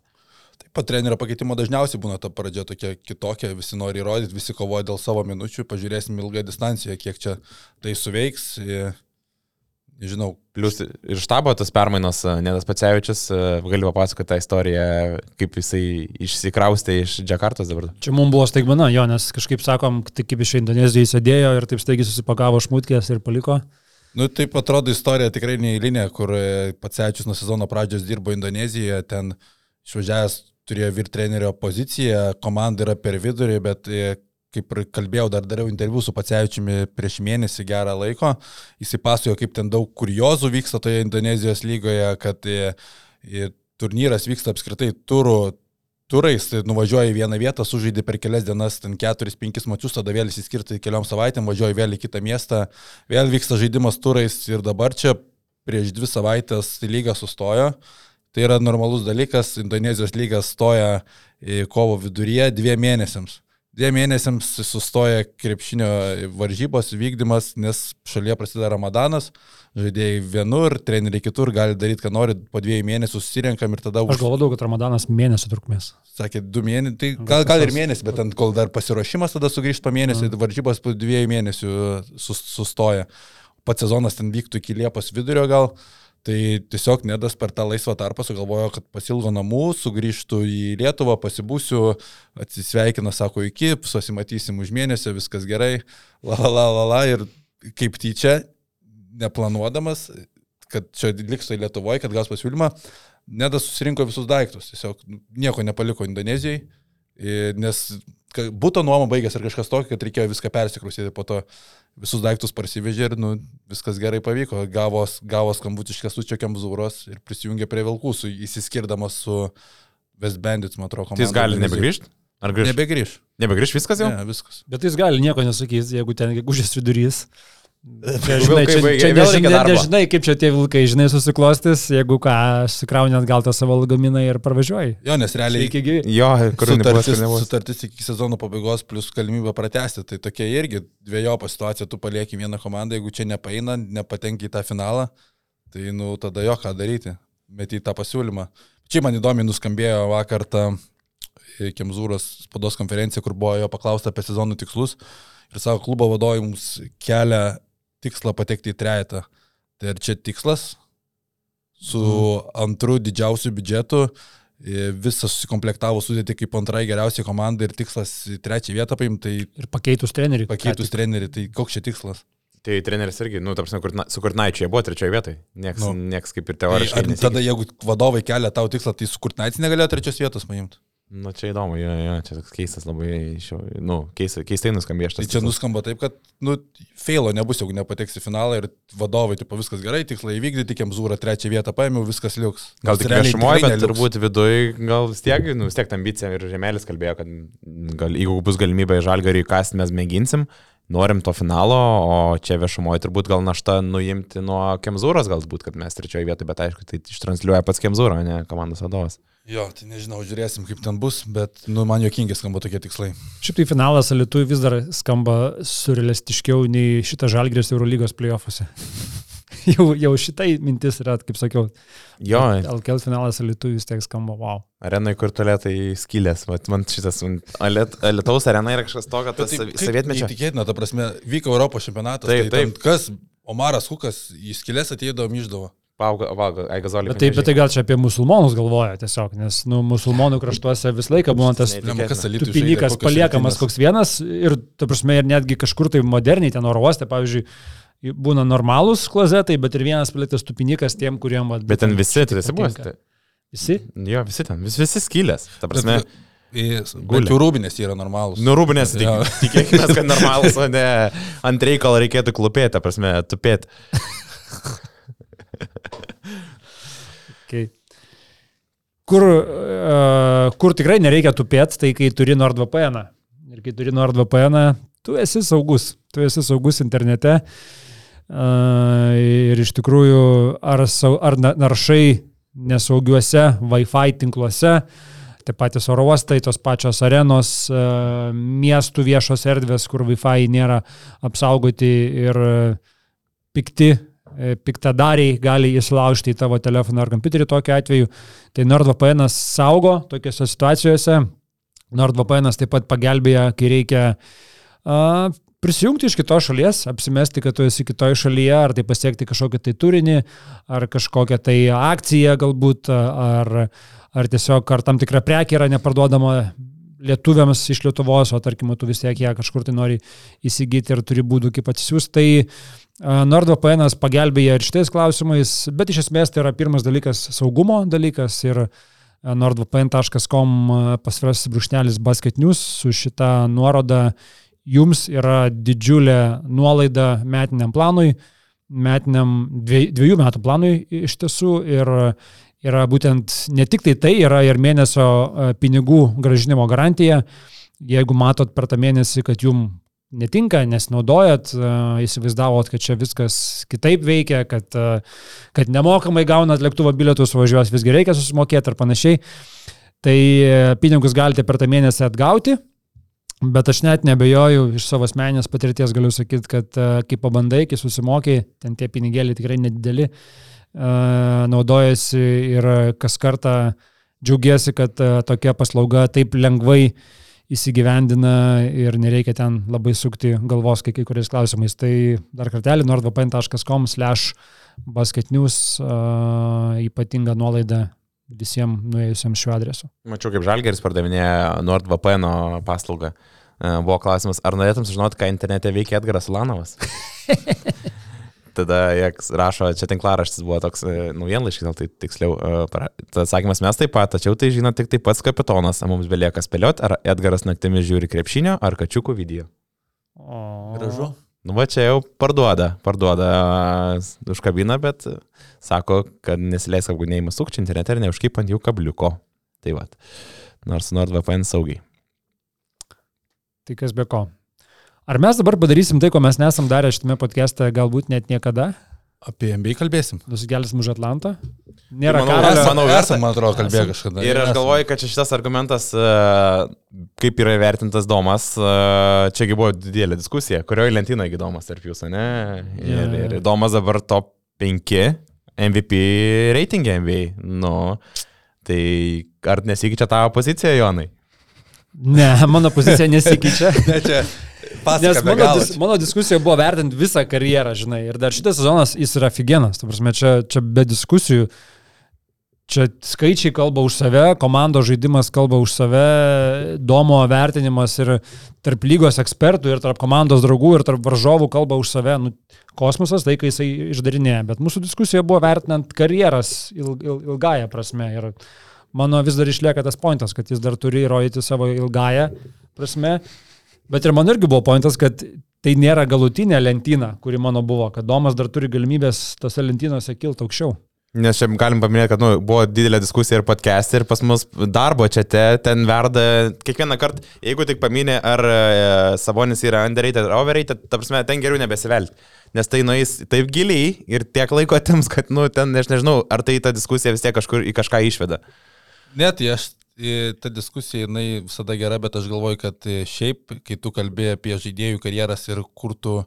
Taip pat trenerio pakeitimo dažniausiai būna ta pradžia tokia kitokia, visi nori įrodyti, visi kovoja dėl savo minučių, pažiūrėsim ilgą distanciją, kiek čia tai suveiks. Nežinau. Plius ir štabo tas permainos, Nedas Pacevičius, gali papasakoti tą istoriją, kaip jisai išsikraustė iš Džakartos dabar. Čia mums buvo staigmena, jo, nes kažkaip sakom, tai kaip iš Indonezijos sėdėjo ir taip staigiai susipagavo šmutkės ir paliko. Nu, taip atrodo istorija tikrai neįlinė, kur Pacevičius nuo sezono pradžios dirbo Indonezijoje, ten uh, išvažiavęs turėjo vir trenerio poziciją, komanda yra per vidurį, bet e, kaip ir kalbėjau, dar dariau interviu su Pacevičiumi prieš mėnesį gerą laiko, jisai pasakojo, kaip ten daug kuriozų vyksta toje Indonezijos lygoje, kad e, e, turnyras vyksta apskritai turų, turais, tai nuvažiuoji į vieną vietą, sužaidži per kelias dienas, ten 4-5 mačius, tada vėl įsiskirti keliom savaitėm, važiuoji vėl į kitą miestą, vėl vyksta žaidimas turais ir dabar čia prieš dvi savaitės lyga sustojo. Tai yra normalus dalykas, Indonezijos lygas stoja kovo viduryje dviem mėnesiams. Dviem mėnesiams sustoja krepšinio varžybos vykdymas, nes šalyje prasideda ramadanas, žaidėjai vienur, treneriai kitur gali daryti, ką nori, po dviejų mėnesių susirenkam ir tada... Už... Aš galvodavau, kad ramadanas mėnesio trukmės. Sakė, du mėnesiai, tai gal, gal ir mėnesį, bet ant kol dar pasiruošimas tada sugrįžt po mėnesį, mm. varžybos po dviejų mėnesių sustoja. Pats sezonas ten vyktų iki Liepos vidurio gal. Tai tiesiog Nedas per tą laisvą tarpą sugalvojo, kad pasilgo namų, sugrįžtų į Lietuvą, pasibūsiu, atsisveikina, sako, iki, susimatysim už mėnesį, viskas gerai, la la la la ir kaip tyčia, neplanuodamas, kad čia liks tai Lietuvoje, kad gaus pasiūlymą, Nedas susirinko visus daiktus, tiesiog nieko nepaliko Indonezijai, nes būtų nuoma baigęs ar kažkas tokio, kad reikėjo viską persikrusyti, po to visus daiktus parsivežė ir nu, viskas gerai pavyko. Gavos, gavos skambutį iš Kesučio Kemzūros ir prisijungė prie Vilkų, su, įsiskirdamas su West Bandits, man atrodo. Tai jis gali nebegrįžti? Ar grįžti? Nebegrįž. Nebegrįž viskas jau? Ne, viskas. Bet jis gali nieko nesakys, jeigu ten gegužės vidurys. Čia, žinai, čia, čia nežinai, nežinai, kaip čia tie vilkai, žinai, susiklostys, jeigu ką, sukraunėt gal tą savo lagaminą ir parvažiuoji. Jo, nes realiai iki gyvi. Jo, kur sutartis, sutartis iki sezono pabaigos plus galimybė pratesti. Tai tokia irgi dviejopa situacija, tu palieki vieną komandą, jeigu čia nepaeina, nepatenki į tą finalą, tai nu tada jo ką daryti, meti tą pasiūlymą. Čia man įdomiai nuskambėjo vakar tą e, Kemzūros spados konferenciją, kur buvo jo paklausta apie sezonų tikslus ir savo klubo vadovai mums kelia tikslą patekti į trejetą. Tai ar čia tikslas su mm. antru didžiausiu biudžetu, visą susikomplektavo sudėti kaip antrai geriausiai komandai ir tikslas į trečią vietą paimti. Tai ir pakeitus trenerių. Pakeitus trenerių, tai koks čia tikslas? Tai treneris irgi, nu, tarsi, su Kurtnaičiu jie buvo trečioje vietoje. Niekas, nu, nieks kaip ir teoriškai. Tai, tada, jeigu vadovai kelia tau tikslą, tai su Kurtnaičiu negalėjo trečios vietos paimti. Nu, čia įdomu, jo, jo, čia toks keistas labai, šio, nu, keistai, keistai nuskambėjo šitas. Tai čia nuskamba taip, kad, nu, feilo nebus, jeigu nepateks į finalą ir vadovai, tipo, viskas gerai, tikslai įvykdyti, Kemzūrą trečią vietą paėmiau, viskas liuks. Gal tik viešumoje, bet turbūt viduje, gal vis tiek, nu, vis tiek ambicija ir Žemelis kalbėjo, kad gal, jeigu bus galimybė žalgariui kasti, mes mėginsim, norim to finalo, o čia viešumoje turbūt gal našta nuimti nuo Kemzūros galbūt, kad mes trečioje vietoje, bet aišku, tai ištransliuoja pats Kemzūro, ne komandos vadovas. Jo, tai nežinau, žiūrėsim, kaip ten bus, bet nu, man jokingai skamba tokie tikslai. Šiaip tai finalas Lietuvai vis dar skamba surrealistiškiau nei šitas Žalgrės Eurolygos playoffuose. jau, jau šitai mintis yra, kaip sakiau, Jo, LKL finalas Lietuvų vis tiek skamba, wow. arenai, kur tolėtai skylės. Vat Man šitas, Alitaus arena yra kažkas to, kad tas tai kaip sovietmečio. Neįtikėtina, ta prasme, vyko Europos čempionatas. Taip, tai taip. Kas, Omaras Hukas, į skilės ateidavo, myždavo. Pauga, valgo, Aigazolį. Bet tai, bet tai gal čia apie musulmonus galvoja tiesiog, nes, nu, musulmonų kraštuose visą laiką buvo tas Žinai, Blema, kas Alytuje tupinikas paliekamas koks vienas ir, ta prasme, ir netgi kažkur tai moderniai ten oro uoste, pavyzdžiui, būna normalūs klozetai, bet ir vienas paliktas tupinikas tiem, kuriem... vat, Bet ten visi, tu esi buvęs. patinka. tai- Visi? Jo, visi ten, vis, visi skylės. Ta prasme, Gulė. Gulė. Jau rūbinės yra normalūs. nurūbinės, Jo. tik, tikėkime, kad normalus, o ne ant reikalo reikėtų klupėti, ta prasme, tupėti. Okay. Kur, uh, kur tikrai nereikia tupėti, tai kai turi NordVPN. -ą. Ir kai turi NordVPN, -ą, tu esi saugus. Tu esi saugus internete. Uh, ir iš tikrųjų, ar, ar na- naršai nesaugiuose Wi-Fi tinkluose, tie patys oro uostai, tos pačios arenos, uh, miestų viešos erdvės, kur Wi-Fi nėra apsaugoti ir pikti piktadariai gali įsilaužti į tavo telefoną ar kompiuterį tokiu atveju. Tai NordVPN saugo tokiuose situacijose. NordVPN taip pat pagelbėja, kai reikia a, prisijungti iš kitos šalies, apsimesti, kad tu esi kitoje šalyje, ar tai pasiekti kažkokį tai turinį, ar kažkokią tai akciją galbūt, ar, ar tiesiog, ar tam tikra prekė yra neparduodama lietuviams iš Lietuvos, o tarkim, tu vis tiek ją kažkur tai nori įsigyti ir turi būdų kaip atsisiųsti. Tai NordVPN pagelbėja ir šitais klausimais, bet iš esmės tai yra pirmas dalykas saugumo dalykas ir nordvpn.com pasvirasis brūkšnelis basket news su šita nuoroda jums yra didžiulė nuolaida metiniam planui, metiniam dviej- dviejų metų planui iš tiesų ir yra būtent ne tik tai tai, yra ir mėnesio pinigų gražinimo garantija. Jeigu matot per tą mėnesį, kad jum netinka, nesinaudojat, a, įsivaizdavot, kad čia viskas kitaip veikia, kad, a, kad nemokamai gaunat lėktuvo bilietus, važiuos visgi reikia susimokėti ar panašiai, tai a, pinigus galite per tą mėnesį atgauti. Bet aš net nebejoju, iš savo asmeninės patirties galiu sakyti, kad kai pabandai, kai susimokai, ten tie pinigėliai tikrai nedideli, naudojasi ir kas kartą džiaugiasi, kad tokia paslauga taip lengvai įsigyvendina ir nereikia ten labai sukti galvos kai kai kuriais klausimais. Tai dar kartelį nordvpn.com slash basketnews uh, ypatinga nuolaida visiems nuėjusiems šiuo adresu. Mačiau, kaip Žalgeris pardavinėja NordVPN paslaugą. Buvo klausimas, ar norėtum sužinoti, ką internete veikia Edgaras Ulanovas? Tada jis rašo, čia tinklaraštis buvo toks e, naujienlaiškis, gal tai tiksliau. e, Tas atsakymas mes taip pat, tačiau tai žino tik tai pats kapitonas, mums belieka spėlioti, ar Edgaras naktimis žiūri krepšinio ar kačiukų video. O... Gražu. Nu, va čia jau parduoda, parduoda e, už kabiną, bet sako, kad nesileis apgaudinėjimas sukčiai internete ir neužkaip ant jų kabliuko. Tai va. Nors NordVPN saugiai. Tai kas be ko. Ar mes dabar padarysim tai, ko mes nesam darę šitame podcast'e galbūt net niekada? Apie MBA kalbėsim. Nusigelsim už Atlantą? Nėra Manau, karalio. esam- manau, esam, man atrodo, kalbėję kažkada. Ir aš galvoju, kad čia šitas argumentas, e, kaip yra įvertintas Domas, e, čiagi buvo didelė diskusija, kurioje lentynoje Domas tarp jūsų, ne? Ir, jo. ir Domas dabar top 5 MVP reitingė NBA. Nu, tai ar nesikeičia tavo pozicija, Jonai? Ne, mano pozicija nesikeičia. Ne, čia pasaka mano, dis, mano diskusija buvo vertinti visą karjerą, žinai. Ir dar šitas sezonas jis yra figenas. Ta prasme, čia, čia be diskusijų. Čia skaičiai kalba už save, komandos žaidimas kalba už save, domo vertinimas ir tarp lygos ekspertų, ir tarp komandos draugų, ir tarp varžovų kalba už save. Nu, kosmosas tai, kai jisai išdarinėja. Bet mūsų diskusija buvo vertinant karjeras il, il, ilgąją prasme. Ir mano vis dar išlieka tas pointas, kad jis dar turi įrodyti savo ilgąją prasme. Bet ir man irgi buvo pointas, kad tai nėra galutinė lentyna, kuri mano buvo, kad Domas dar turi galimybės tose lentynose kilti aukščiau. Nes čia galim paminėti, kad nu, buvo didelė diskusija ir podcast, ir pas mus darbo čia te, ten verda kiekvieną kartą, jeigu tik paminė, ar e, Savonis yra underrated ar overrated, ta prasme, ten geriau nebesivelti. Nes tai nueis taip giliai ir tiek laiko atims, kad, nu, ten, aš nežinau, ar tai ta diskusija vis tiek kažkur į kažką išveda. Net tai aš, ta diskusija, jinai visada gera, bet aš galvoju, kad e, šiaip, kai tu kalbėjai apie žaidėjų karjeras ir kur tu,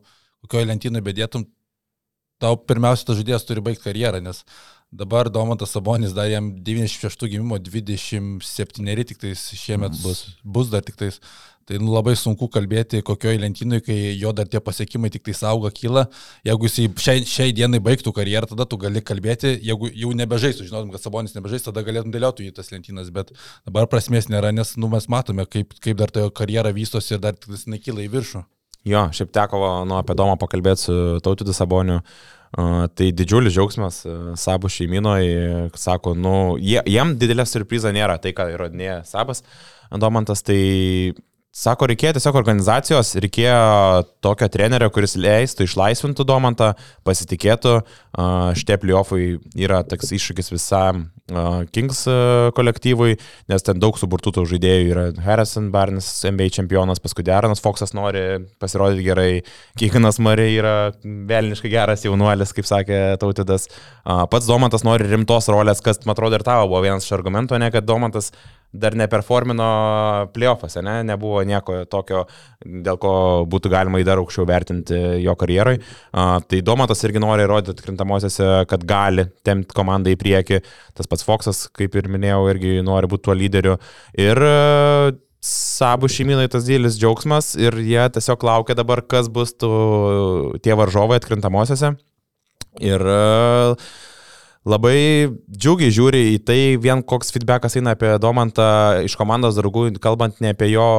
kokioje lentynoje bedėtum, tau pirmiausia, tas žaidėjas turi baigti karjerą, nes dabar Domantas Sabonis dar jam 96 gimimo 27 tik tais šiemet bus, bus dar tik tais. Tai nu, labai sunku kalbėti kokioje lentynoje, kai jo dar tie pasiekimai tik tai auga, kyla. Jeigu jis šiai, šiai dienai baigtų karjerą, tada tu gali kalbėti, jeigu jau nebežaistų, žinotum, kad Sabonis nebežais, tada galėtum dėlioti į tas lentynas, bet dabar prasmės nėra, nes nu, mes matome, kaip, kaip dar ta karjera vystosi ir dar tik tai nekyla į viršų. Jo, šiaip teko nu, apie Domą pakalbėti su Tautidu Saboniu. Uh, tai didžiulis džiaugsmas uh, Sabų šeiminoje, sako, nu, jie, jiem didelė surpriza nėra, tai ką įrodinėja Sabas Domantas, tai Sako, reikėjo tiesiog organizacijos, reikėjo tokio trenerio, kuris leistų, išlaisvintų Domantą, pasitikėtų. Šitie playoffai yra toks iššūkis visam Kings kolektyvui, nes ten daug suburtų tų žaidėjų yra Harrison Barnes, NBA čempionas, paskui Deronas Foxas nori pasirodyti gerai, Kikinas Marija yra velniškai geras jaunuolis, kaip sakė Tautidas. Pats Domantas nori rimtos rolės, kas, man atrodo, ir tavo buvo vienas iš argumentų, ne, kad Domantas dar neperformino playoffuose, ne? nebuvo nieko tokio, dėl ko būtų galima į dar aukščiau vertinti jo karjerai. Uh, tai Domatas irgi nori įrodyti krintamosiose, kad gali temti komandą į priekį. Tas pats Foxas, kaip ir minėjau, irgi nori būti tuo lyderiu. Ir uh, Sabų šeiminai tas didelis džiaugsmas ir jie tiesiog laukia dabar, kas bus tų, tie varžovai atkrintamosiose. Ir uh, labai džiugiai žiūri į tai, vien koks feedbackas eina apie Domantą iš komandos draugų, kalbant ne apie jo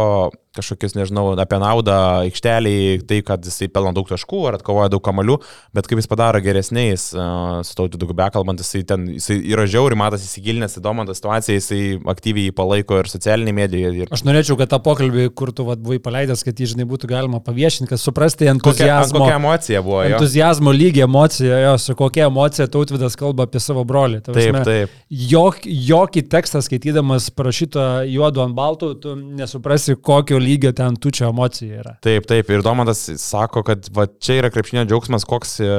kažkokius, nežinau, apie naudą aikšteliai, tai, kad jisai pelno daug taškų ar atkovoja daug kamalių, bet kaip jis padaro geresniais, su tautu daug bekalbant, jisai, ten, jisai yra žiauri, matas įsigilinęs į domantą situaciją, jisai aktyviai palaiko ir socialinį mediją. Ir... Aš norėčiau, kad tą pokalbį, kur tu vat, buvai paleidęs, kad jį, žinai, būtų galima paviešinti, kad suprasti entuzijazmo. Kokia, kokia emocija buvo? Jo? Entuzijazmo lygiai emocija, jo, su kokia emocija tautvidas kalba apie savo brolį. Ta taip, prasme, taip. Jok, jokį tekstą skaitydamas parašytą juodu ant baltų, tu nesuprasi, kokio lygio ten tučio emocija yra. Taip, taip. Ir Domantas sako, kad va, čia yra krepšinio džiaugsmas, koks e,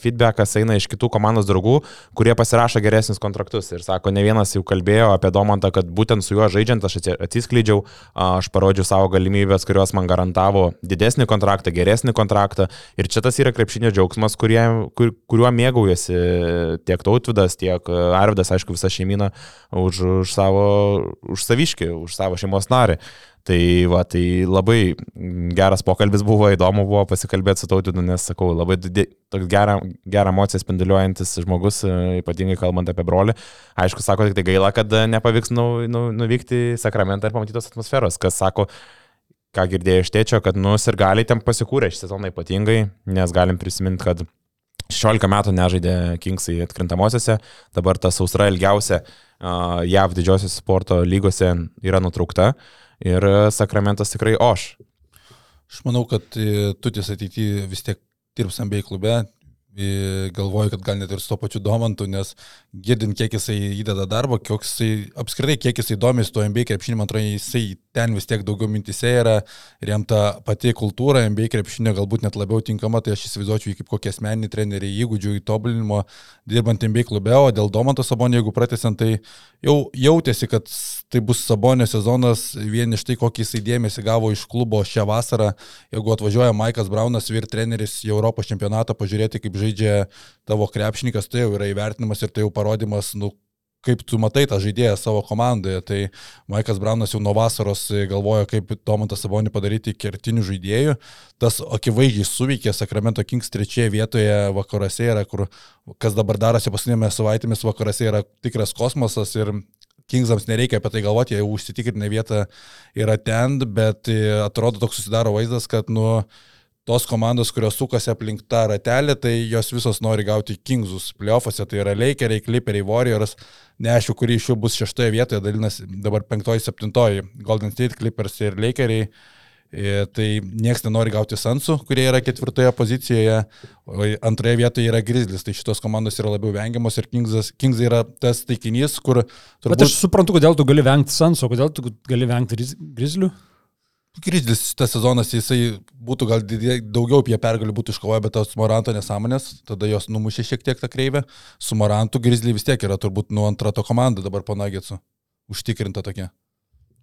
feedbackas eina iš kitų komandos draugų, kurie pasirašo geresnius kontraktus. Ir sako, ne vienas jau kalbėjo apie Domantą, kad būtent su juo žaidžiant aš atsiskleidžiau, aš parodžiau savo galimybės, kurios man garantavo didesnį kontraktą, geresnį kontraktą. Ir čia tas yra krepšinio džiaugsmas, kurie, kur, kuriuo mėgaujasi tiek Tautvidas, tiek Arvidas, aišku, visa šeimina už, už savo, už saviškį, už savo šeimos narį. Tai, va, tai labai geras pokalbis buvo, įdomu buvo pasikalbėti su tautinu, nes, sakau, labai toks gerą, gerą emociją spinduliuojantis žmogus, ypatingai kalbant apie brolį. Aišku, sako tik tai gaila, kad nepavyks nu, nu, nuvykti į sakramentą ir pamatyti tos atmosferos, kas sako, ką girdėjau iš tėčio, kad nus ir gali ten pasikūrė šį sezoną ypatingai, nes galim prisiminti, kad 16 metų nežaidė Kingsai atkrintamosiose, dabar ta sausra ilgiausia uh, JAV didžiosios sporto lygose yra nutraukta. Uh, ir e, Sakramentas tikrai oš. Aš manau, kad e, tutis ateityje vis tiek dirbs MBA klube, e, galvoju, kad gal net ir su to pačiu Domantu, nes girdint, kiek jisai įdeda darbo, kiek jisai apskritai, kiek jisai domisi to MBA krepšinį, man atrodo, jisai ten vis tiek daugiau mintise yra ir jam ta pati kultūra MBA krepšinio galbūt net labiau tinkama, tai aš įsivaizduočiau jį kaip kokį asmeninį trenerį įgūdžių įtobulinimo dirbant MBA klube, o dėl Domanto Sabonio, jeigu pratęsiant, tai jau jautėsi, kad tai bus Sabonio sezonas, vien iš tai, kokį jisai dėmesį gavo iš klubo šią vasarą, jeigu atvažiuoja Maikas Braunas, vyr treneris į Europos čempionatą, pažiūrėti, kaip žaidžia tavo krepšininkas, tai jau yra įvertinimas ir tai jau parodimas, nu, kaip tu matai tą žaidėją savo komandoje. Tai Maikas Braunas jau nuo vasaros galvoja, kaip Tomantą Sabonį padaryti kertinių žaidėjų. Tas akivaizdžiai suveikė Sacramento Kings trečioje vietoje vakaruose yra, kur kas dabar darosi paskutinėmis savaitėmis vakaruose yra tikras kosmosas ir Kingsams nereikia apie tai galvoti, jie užsitikrinę vietą yra ten, bet atrodo toks susidaro vaizdas, kad nu, tos komandos, kurios sukasi aplink tą ratelį, tai jos visos nori gauti Kingsus playoffuose, tai yra Lakeriai, Clipperiai, Warriors, neaišku, kuri iš jų bus šeštoje vietoje, dalinasi dabar penktoji, septintoji, Golden State, Clippers ir Lakeriai. E, tai niekas nenori gauti Sansų, kurie yra ketvirtoje pozicijoje, o antroje vietoje yra Grizzlis, tai šitos komandos yra labiau vengiamos ir Kingsas, Kings yra tas taikinys, kur... Turbūt... Bet aš suprantu, kodėl tu gali vengti Sansų, kodėl tu gali vengti Grizzlių? Grizzlis šitas sezonas, jisai būtų gal didė, daugiau apie pergalių būtų iškovoję, bet tos Moranto nesąmonės, tada jos numušė šiek tiek tą kreivę. Su Morantu Grizzly vis tiek yra turbūt nuo antra to komanda dabar po Nagitsu. Užtikrinta tokia.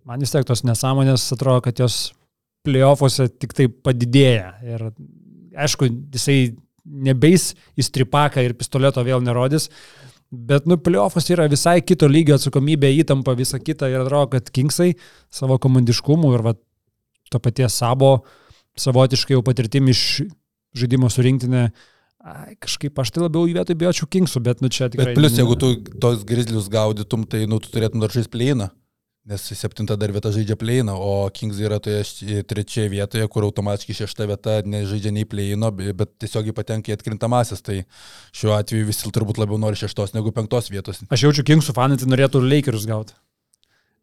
Man vis tiek tos nesąmonės atrodo, kad jos playoffuose tik tai padidėja. Ir aišku, jisai nebeis į stripaką ir pistoleto vėl nerodys. Bet, nu, playoffas yra visai kito lygio atsakomybė, įtampa, visa kita ir atrodo, kad Kingsai savo komandiškumu ir va, to paties savo savotiškai jau patirtim iš žaidimo surinktinę, ai, kažkaip aš tai labiau į vietoj bijočiau Kingsų, bet, nu, čia tikrai... Bet plus, jeigu tu tos grizlius gaudytum, tai, nu, tu turėtum dar žaisti pleiną. Nes septinta dar vieta žaidžia pleiną, o Kings yra toje trečioje vietoje, kur automatiškai šešta vieta nežaidžia nei pleino, bet tiesiog patenka į atkrintamasis. Tai šiuo atveju visi turbūt labiau nori šeštos negu penktos vietos. Aš jaučiu, Kingsų fanai tai norėtų Lakers gauti.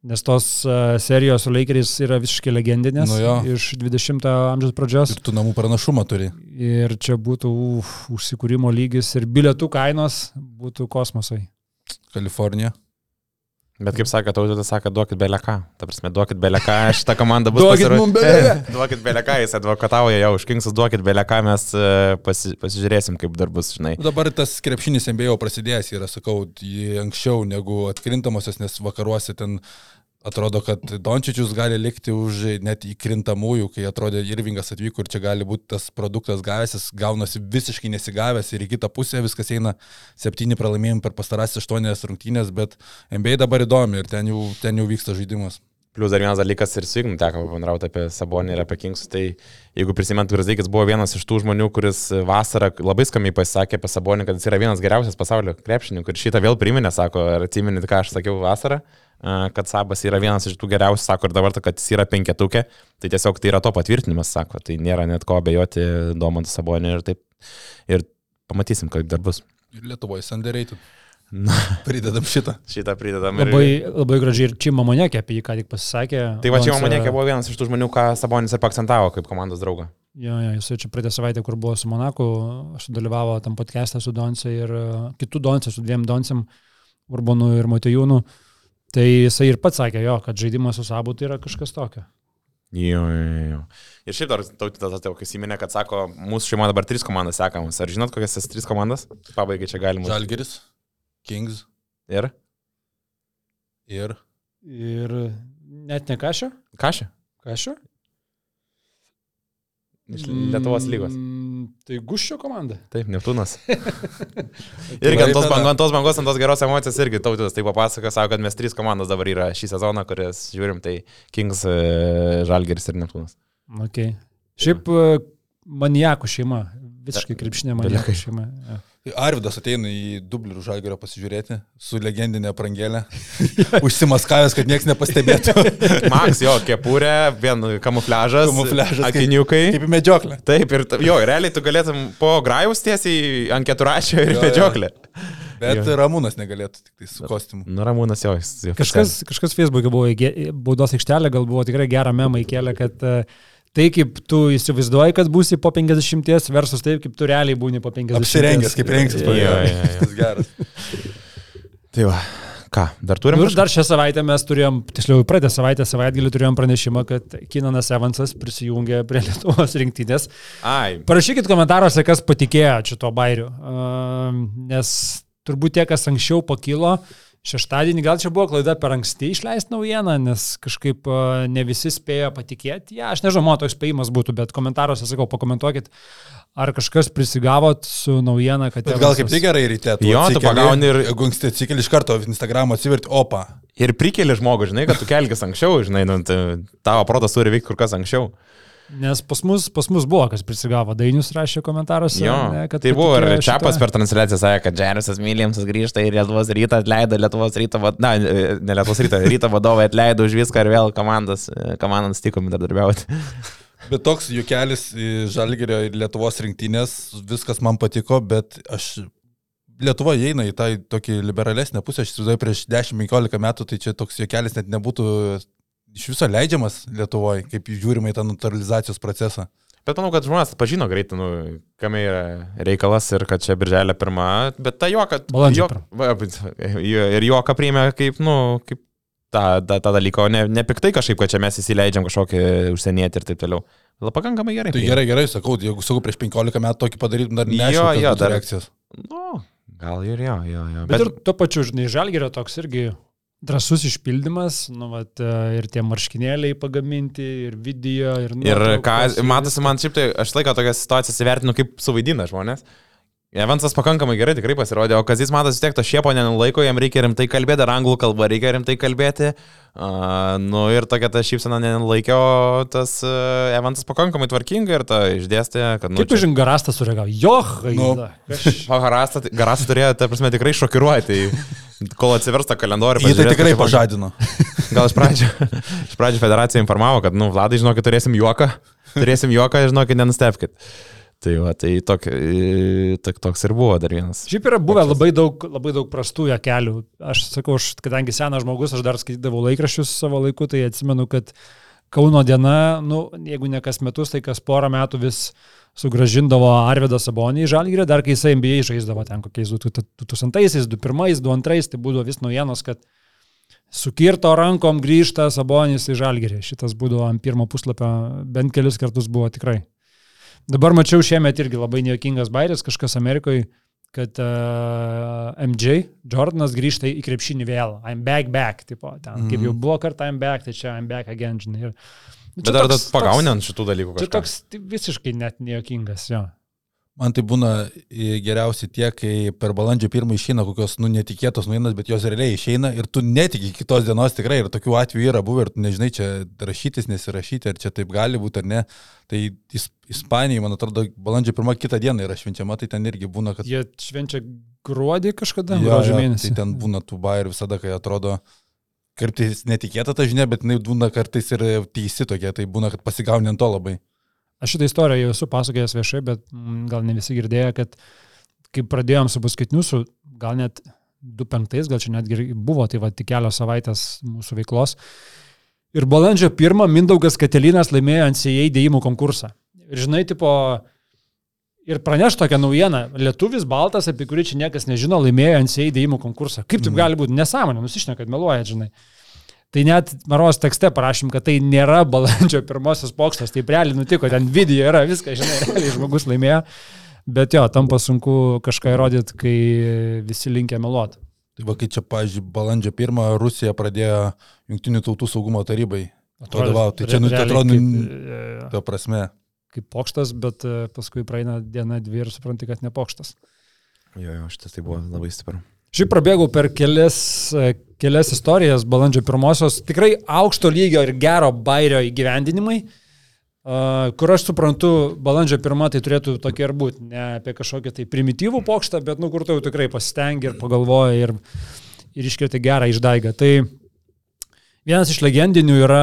Nes tos uh, serijos su Lakers yra visiškai legendinės Nu jo. iš 20-ojo amžiaus pradžios. Ir tu namų pranašumą turi. Ir čia būtų uf, užsikūrimo lygis ir bilietų kainos būtų kosmosai. Kalifornija. Bet kaip sakė, tautas sakė, duokit beleką. Ta prasme, duokit beleką, šitą komandą bus beleką. duokit beleką, jis advokatauja jau už Kingsus, duokit beleką, mes e, pasi, pasižiūrėsim, kaip dar bus, žinai. Dabar tas krepšinis MBA prasidėjęs yra, sakau, anksčiau negu atkrintamosios, nes vakaruose ten atrodo, kad Dončičius gali likti už net įkrintamųjų, kai atrodė Irvingas atvyko ir čia gali būti tas produktas gavęs, gaunasi visiškai nesigavęs ir į kitą pusę viskas eina septyni pralaimėjimai per pastarasis aštuonias rungtynės, bet NBA dabar įdomi ir ten jau, ten jau vyksta žaidimas. Plus dar vienas dalykas ir su Ignu teko pabendrauti apie Sabonį ir apie Kingsus. Tai jeigu prisimint, Virzdaikis buvo vienas iš tų žmonių, kuris vasarą labai skamiai pasakė apie Sabonį, kad jis yra vienas geriausias pasaulio krepšininkų. Ir šitą vėl priminė, sako, ar atsiminit, ką aš sakiau vasarą, kad Sabas yra vienas iš tų geriausių, sako, ir dabar, kad jis yra penketukė. Tai tiesiog tai yra to patvirtinimas, sako. Tai nėra net ko abejoti Domantą Sabonį ir taip. Ir pamatysim, kaip dar bus. Ir Lietuvoje sandėreitų. Na, Pridedam šitą. šitą pridedam. ir- Labai, labai gražiai ir Čima Monekė apie jį ką tik pasisakė. Tai va čia Donce- Monėkė buvo vienas iš tų žmonių, ką Sabonis ir pakcentavo kaip komandos draugą. Jo, jo, jis čia praeitą savaitę, kur buvo su Monaku, aš dalyvavo tam podcast'e su Donce ir e, kitų Donce, su dviem Doncem, Urbanu ir Motejūnu. Tai jisai ir pats sakė, jo, kad žaidimas su Sabu tai yra kažkas tokio. Jo, jo, jo. Ir šiaip dar tautytas atėjo, kai įsiminė, kad sako, mūsų šeimoje dabar trys komandos sekamos. Ar žinot, kokias tas trys komandas? Pabaigai čia galima. Žalgeris, Kings Ir? ir Ir net ne kažio? Kažė? Kažio? Iš Lietuvos lygos. Mm, tai Guščio komanda. Taip, Neptūnas. irgi ant tos, bangos, ant tos bangos, ant tos geros emocijos irgi tautytas tai papasakojo, sako, kad mes trys komandos dabar yra šį sezoną, kurias žiūrim, tai Kings, e, Žalgeris ir Neptūnas. Okay. Šiaip e, maniakų šeima, visiškai krepšinė maniakų šeima. Ja. Arvidas ateina į Dublių žalgerio pasižiūrėti su legendinė prangėlė, užsimaskavęs, kad niekas nepastebėtų. Maks, jo, kepurė, vien kamufliažas, Kamufliažas, kaip- akiniukai. Kaip į medžioklę. Taip, ir jo, realiai tu galėtum po grajaus tiesiai ant keturačio ir Jo, jo. medžioklę. Bet Jo. Ramūnas negalėtų tik tai su kostiumu. Nu, Ramūnas jo. jo Kažkas, kažkas Facebook'e buvo baudos aikštelė, gal buvo tikrai gerą memą įkelę, kad e, tai kaip tu įsivaizduoji, kad būsi po 50 versus taip, kaip tu realiai būni po 50. Apsirengęs, kaip rengsis. Jo, jo, jo. Tas geras. Tai va, ką, dar turim? Nu, ir dar šią savaitę mes turėjom, tiksliau, praeitą savaitę savaitgalį turėjom pranešimą, kad Kinanas Evansas prisijungė prie Lietuvos rinktinės. Ai, Parašykit komentaruose, kas patikėjo šito bairiu. Uh, nes turbūt tie, kas anksčiau pakilo, šeštadienį gal čia buvo klaida per anksti išleisti naujieną, nes kažkaip uh, ne visi spėjo patikėti. Ja, aš nežinau, mano toks spėjimas būtų, bet komentaruose sakau, pakomentuokit, ar kažkas prisigavot su naujiena, kad... Bet gal kaip tik gerai ryte. Jo, tu atsikeli, pagauni ir- Jeigu anksti atsikeli iš karto Instagram atsiverti, opa. ir prikeli žmogų, žinai, kad tu kelkis anksčiau, žinai, nu, tai tavo protas turi veikti kur kas anksčiau. Nes pas mus, pas mus buvo, kas prisigavo. Dainius rašė komentaruose. Jo, ne, kad tai buvo ir Čiapas šitą. per transliaciją sakė, kad Džerisas Mylimsas grįžta į Lietuvos rytą, atleido Lietuvos ryto, vad- na, ne Lietuvos ryto, ryto vadovai atleido už viską ir vėl komandas, komandas tikomi darbiauti. Bet toks jukelis į Žalgerio ir Lietuvos rinktinės, viskas man patiko, bet aš... Lietuva įeina į tą tokį liberalesnę pusę, aš įsivaizduoju, prieš 10-15 metų, tai čia toks jukelis net nebūtų iš viso leidžiamas Lietuvoje, kaip žiūrima į tą naturalizacijos procesą. Bet manau, kad žmonės pažino greitai, nu, kame yra reikalas ir kad čia birželio pirma, bet ta juoka... Balandžio juok- Ir juoka priėmė kaip, nu, kaip tą, tą, tą dalyką, o ne, ne piktai kažkaip, kad čia mes įsileidžiam kažkokį užsienietį ir taip toliau. La pakankamai gerai. Tai gerai, gerai, sakau, jeigu sakau, prieš 15 metų tokį padarytum, dar Jo, nežinau, jo, dar reakcijos. Nu, gal ir jo, jo, jo. Bet, bet ir tuo pačiu, žinai, Žalgerio toks irgi Drasus išpildymas, nu, vat, e, ir tie marškinėliai pagaminti, ir video, ir... Ir ką, matosi, man šiaip tai, aš laiką tokias situacijas įvertinu, kaip suvaidina žmonės. Evansas pakankamai gerai tikrai pasirodė, o Kazis matas vis tiek to šiepo nenulaiko, jam reikia rimtai kalbėti, ar anglų kalba reikia rimtai kalbėti. Uh, nu ir tokia ta šypsena nenulaikė, o tas uh, Evansas pakankamai tvarkingai ir ta išdėstė, kad... Nu, Kaip už garastą sureagavo? Joh, Nu. nu. Aš... Garasas Garasas turėjo, ta prasme, tikrai šokiruoti, tai kol atsiversta kalendorių. Jį tai tikrai čia pažadino. Gal iš pradžio, iš pradžio federacija informavo, kad, nu, Vladai, žinokit, turėsim juoką, turėsim juoką, žinokit, nenustepkit. Tai va, tai tok, tok, toks ir buvo dar vienas. Šiaip yra buvę labai daug, labai daug prastų kelių. Aš sakau, aš, kadangi senas žmogus, aš dar skaitydavau laikraščius savo laiku, tai atsimenu, kad Kauno diena, nu, jeigu ne kas metus, tai kas porą metų vis sugražindavo Arvidą Sabonį į Žalgirį, dar kai jisai NBA žaisdavo ten kokiais 2000-aisiais, 2001, 2002, tai būdavo vis naujienos, kad sukirto rankom grįžta Sabonis į Žalgirį. Šitas būdavo ant pirmo puslapio, bent kelis kartus buvo tikrai. Dabar mačiau šiemet irgi labai nejuokingas bairis, kažkas Amerikoje, kad uh, MJ, Jordanas grįžta į krepšinį vėl. I'm back, back, tipo, ten, mm -hmm. kaip jau buvo kartą I'm back, tai čia I'm back again, žinai. Ir, Bet ar tas pagaunė ant šitų dalykų Čia kažką? toks tai visiškai net nejuokingas, jo. Man tai būna e, geriausiai tie, kai per balandžio pirmą išeina kokios, nu, netikėtos nuinas, bet jos realiai išeina ir tu netiki kitos dienos tikrai ir tokių atvejų yra buvę ir tu nežinai, čia rašytis, nesirašyti, ar čia taip gali būti ar ne. Tai Is Ispanijai, man atrodo, balandžio pirmą kitą dieną yra švenčiama, tai ten irgi būna, kad... Jie švenčia gruodį kažkada, Jo, gruodžio jo, mėnesį. Tai ten būna tų bairių visada, kai atrodo, kartais netikėta ta žinia, bet jinai būna kartais ir teisi tokia, tai būna, kad pasigauni ant to labai. Aš šitą istoriją jau esu pasakojęs viešai, bet gal ne visi girdėjo, kad kai pradėjom su paskaitiniusu, gal net 2.5, gal čia netgi buvo, tai va tik kelios savaitės mūsų veiklos. Ir balandžio 1 Mindaugas Katelinas laimėjo NCAA dėjimų konkursą. Ir žinai, tipo, ir praneš tokią naujieną, lietuvis baltas, apie kurį čia niekas nežino, laimėjo NCAA dėjimų konkursą. Kaip taip gali būti? Nesąmonė, nusišneka, kad meluoja, žinai. Tai net Maros tekste parašym, kad tai nėra balandžio pirmosios pokštas, tai realiai nutiko, ten video yra, viskas, žinai, realiai žmogus laimėjo. Bet jo, tampa sunku kažką įrodyti, kai visi linkia meluoti. Tai va, kai čia, pažiūrėjau, balandžio pirmą Rusija pradėjo Junktinių tautų saugumo tarybai vadovauti. Tai čia, nu, tai atrodo, nu, e, ta prasme. kaip pokštas, bet e, paskui praeina diena, dvi ir supranti, kad ne pokštas. Jo, jo, šitas tai buvo labai stipru. Šiaip prabėgau per kelias, e, kelias istorijas balandžio pirmosios, tikrai aukšto lygio ir gero bairio įgyvendinimai, kur aš suprantu, balandžio pirmą tai turėtų tokie ir būti, ne apie kažkokį tai primityvų pokštą, bet nu kur tu jau tikrai pasistengi ir pagalvoji ir, ir iškirti gerą išdaigą. Tai vienas iš legendinių yra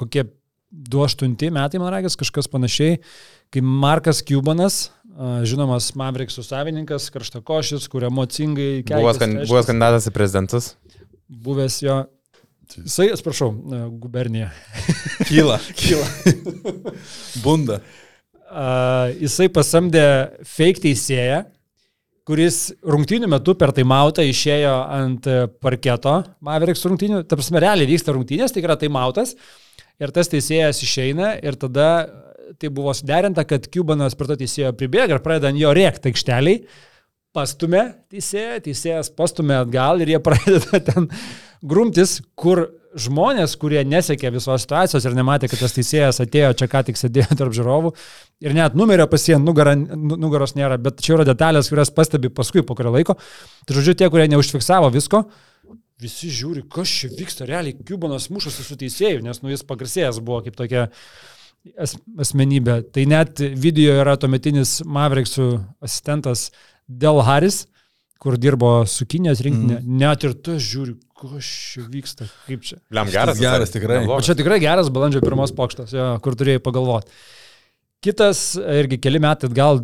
kokie 28 metai, man reikia, kažkas panašiai, kai Markas Cubanas, žinomas Maveriksų savininkas, karštakošis, kur emocingai Buvęs, kan, buvęs kandidatas į prezidentus. Buvęs jo. Jisai, atsiprašau, e, gubernija. Kyla, Kyla. bunda. Uh, jisai pasamdė fake teisėją, kuris rungtynių metu per taimautą išėjo ant parketo Mavericks rungtynių. Ta prasme, realiai vyksta rungtynės, tai yra taimautas. Ir tas teisėjas išeina ir tada tai buvo suderinta, kad Cubanas prie to teisėjo pribėga ir pradeda ant jo rėkti aikšteliai. Pastumė teisėją, teisėjas pastumė atgal ir jie pradeda ten grumtis, kur žmonės, kurie nesekė visos situacijos ir nematė, kad tas teisėjas atėjo čia ką tik sėdėjo tarp žiūrovų ir net numerio pasien nugarą, nu- nugaros nėra, bet čia yra detalės, kurias pastebi paskui po kurio laiko. Tai žodžiu, tie, kurie neužfiksavo visko, visi žiūri, kas čia vyksta, realiai Cubanas mušasi su teisėju, nes nu jis pagarsėjęs buvo kaip tokia asmenybė. Tai net video yra tuometinis Mavericksų asistentas Del Harris, kur dirbo su Kinijos rinktinė. Mm. Net ir tu žiūri, kas čia vyksta, kaip čia. Liam geras. geras, tikrai. O čia tikrai geras balandžio pirmos pokštas, jo, kur turėjai pagalvoti. Kitas, irgi keli metai, gal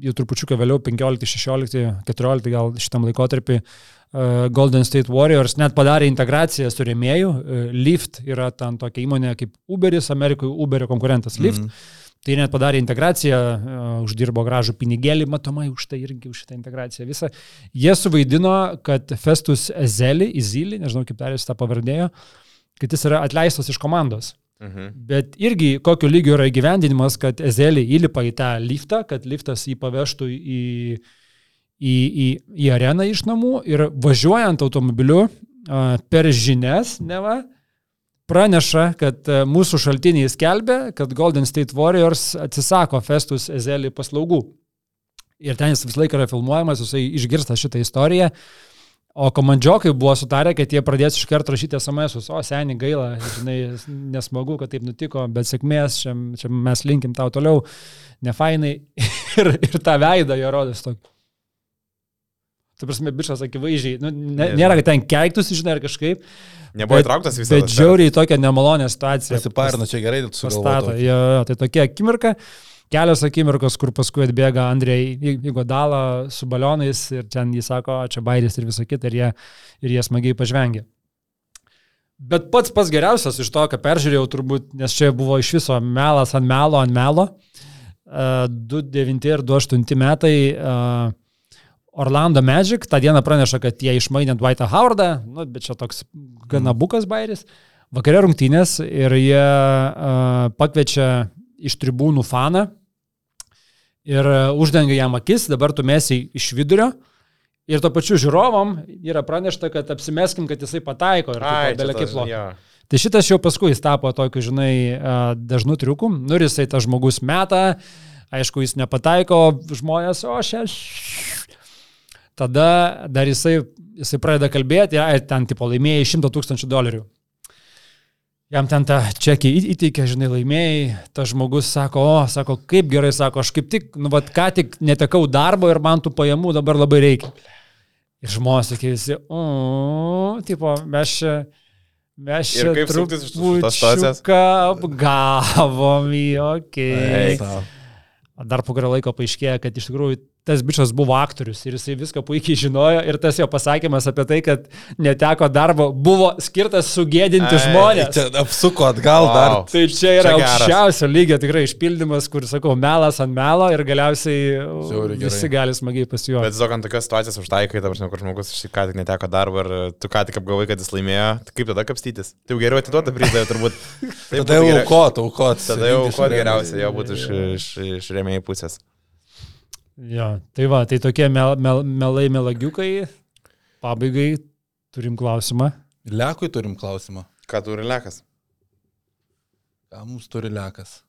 jau trupučiuką vėliau, 15, 16, 14 gal šitam laikotarpį, uh, Golden State Warriors net padarė integraciją su rėmėju. Uh, Lyft yra ten tokia įmonė kaip Uberis, Amerikoje Uberio konkurentas Lyft. Mm -hmm. Tai net padarė integraciją, uh, uždirbo gražų pinigėlį, matomai už tai irgi už šitą integraciją visą. Jie suvaidino, kad Festus Ezeli, Izili, nežinau kaip dar jis tą pavardėjo, kad jis yra atleistas iš komandos. Mhm. Bet irgi kokio lygio yra įgyvendinimas, kad Ezelį įlipa į tą liftą, kad liftas jį pavežtų į, į, į, į areną iš namų ir važiuojant automobiliu, per žinias, neva, praneša, kad mūsų šaltiniai skelbia, kad Golden State Warriors atsisako Festus Ezelį paslaugų. Ir ten jis visą laiką yra filmuojamas, jisai išgirsta šitą istoriją. O komandžiokai buvo sutarę, kad jie pradės iš karto rašyti SMS, o seniai gaila, žinai, nesmagu, kad taip nutiko, bet sėkmės, čia, čia mes linkim tau toliau, nefainai. Ir, ir tą veidą jo rodas tokį. Tu prasme, bičias akivaizdžiai, nu, ne, nėra, kad ten keiktųsi, žinai, ar kažkaip. Nebuvo įtrauktas visą Bet žiauriai tokia nemalonė situacija. Pasiparino čia gerai, tu sugalvoji. Jo, jo, tai tokia akimirka, kelios akimirkos, kur paskui atbėga Andrei Igodala su balionais ir ten jis sako, "O, čia bairis ir visa kita, ir jie, ir jie smagiai pažvengia. Bet pats pats geriausias iš to, ką peržiūrėjau turbūt, nes čia buvo iš viso melas ant melo ant melo, uh, 2-9 ir 2-8 metai. Uh, Orlando Magic tą dieną praneša, kad jie išmainė Dwightą Howardą, nu, bet čia toks gana bukas bairis. Vakarė rungtynės ir jie uh, pakviečia iš tribūnų faną ir uždengia jam akis, dabar tu mesi iš vidurio. Ir to pačiu žiūrovom yra pranešta, kad apsimeskim, kad jisai pataiko ir Ai, taip, belia kaip lo. jo. Tai šitas jau paskui jis tapo tokiu, žinai, dažnu triuku. Nu ir jisai tas žmogus meta, aišku, jis nepataiko, žmonės, o aš. Tada dar jisai, jisai pradeda kalbėti, ai, ten tipo laimėjai 100 tūkstančių dolerių. Jam ten tą čekį įteikė, žinai, laimėjai, tas žmogus sako, o, sako, kaip gerai, sako, aš kaip tik, nu, vad, ką tik netekau darbo ir man tų pajamų dabar labai reikia. Ir žmonės sakė visi, o, tipo, mes čia, mes čia kaip suktis iš tos situacijos? Gavom į, okei. Okay. Dar po kurio laiko paaiškėjo, kad iš tikrųjų tas bičias buvo aktorius ir jisai viską puikiai žinojo ir tas jo pasakymas apie tai, kad neteko darbo, buvo skirtas sugėdinti Ai, žmonės. Čia apsuko atgal Wow. dar. Tai čia yra Čia aukščiausio lygio tikrai išpildymas, kur, sakau, melas ant melo ir galiausiai Žiauriai visi gerai. gali smagiai pasijuokti. Bet tiesiog ant tokios situacijos užtaikai, dabar žinau, kur žmogus šį ką tik neteko darbo ir tu ką tik apgavai, kad jis laimėjo, tai kaip tada kapstytis? Tai jau geriau atiduoti prizą, jau turbūt. Taip Tada jau aukot, aukot. Tada jau iš geriausia, jo būtų iš, iš, iš rėmėjų pusės. Jo, tai va, tai tokie mel, mel, melai melagiukai. Pabaigai turim klausimą. Lekui turim klausimą. Ką turi lekas? Ką mums turi lekas?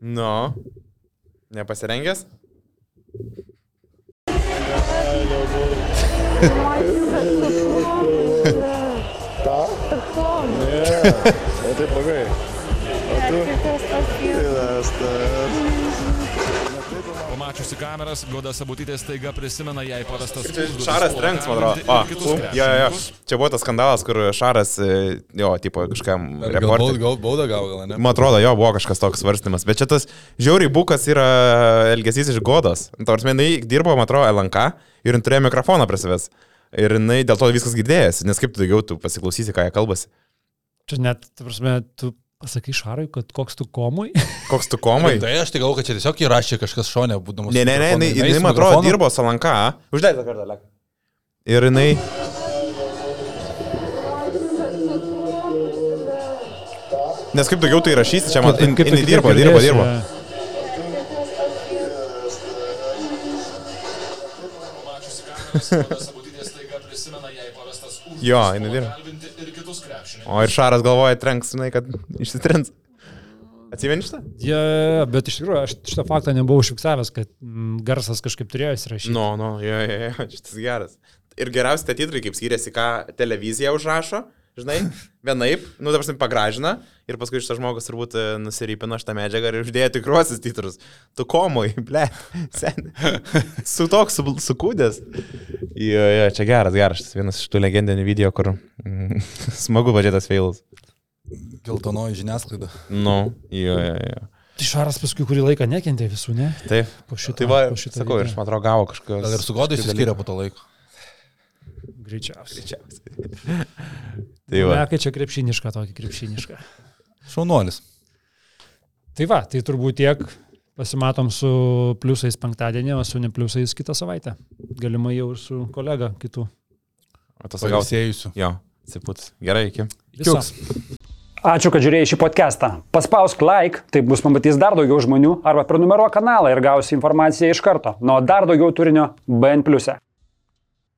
Nu. Nepasirengęs? Tai blogai. Pamačiusi kameras, Goda Sabutytė staiga prisimena jai užduotis Šaras trenks, man atrodo. O, kitus jo, jo, jo. Čia buvo tas skandalas, kur Šaras, e, jo, tipo, kažkam Gal reporteriui. gal bauda gal, gal ne? Man atrodo, jo, buvo kažkas toks svarstymas. Bet čia tas žiauriai bukas yra elgesys iš godos. Tavars, jinai dirbo, man atrodo, LNK ir turėjo mikrofoną prie savęs. Ir jinai dėl to viskas girdėjęs, nes kaip tu daugiau tu pasiklausysi, ką jie kalbasi. Čia net, ta prasme, tu pasakai Šarai, kad koks tu komui. Koks tu komai? Tai aš tai galvoju, kad čia tiesiog įrašė kažkas šonė, būdamas. Ne, ne, ne, jinai, jinai man atrodo, dirbo Salanka. Uždėk tą kartą, lek. Ir jinai... Nes kaip daugiau tai rašysi, čia man... Kaip- kaip Jinai dirbo, dirbo, dirbo. Jo, jinai dirba. Kitus krepšininkus. O ir Šaras galvoja, trenks, žinai, kad išsitrins. Atsimeni šitą? Ja, bet iš tikrųjų, aš šitą faktą nebuvau užfiksavęs, kad mm, garsas kažkaip turėjo įsirašyti. Nu, nu, jo, jo, jo, šitas geras. Ir geriausi tie titrai, kaip skiriasi, ką televizija užrašo, žinai, vienaip, nu, dabar pasim pagražina ir paskui šitas žmogus turbūt e, nusirypino šitą medžiagą ir uždėjo tikruosius titrus. Tu komui, ble, sen. Su toks, su, sukūdęs. Jo, jo, čia geras, geras, šitas vienas iš tų legendinių video, kur mm, smagu važiuotas failus. Geltonoji žiniasklaida. Nu, jo, jo, jo. Tai Šaras paskui kurį laiką nekentė visų, ne? Taip. Po šito. Tai va, po šito sakau, ir aš man atrodo gavo kažkas. Gal ir su godai įsiskiria po to laiko. Greičiausiai. Greičiausiai. Tai va. Ne, kai čia krepšiniška, tokį krepšinišką. Šaunuolis. Tai va, tai turbūt tiek. Pasimatom su pliusais penktadienį, o su nepliusais kitą savaitę. Galimai jau ir su kolega kitų. Atostogausi. Pailsėjusiu. Jo, siput. Gerai, iki. Viso. Ačiū, kad žiūrėjai šį podcastą. Paspausk like, taip bus pamatys dar daugiau žmonių, arba prenumeruok kanalą ir gausi informaciją iš karto. Nuo dar daugiau turinio BN ⁇. E.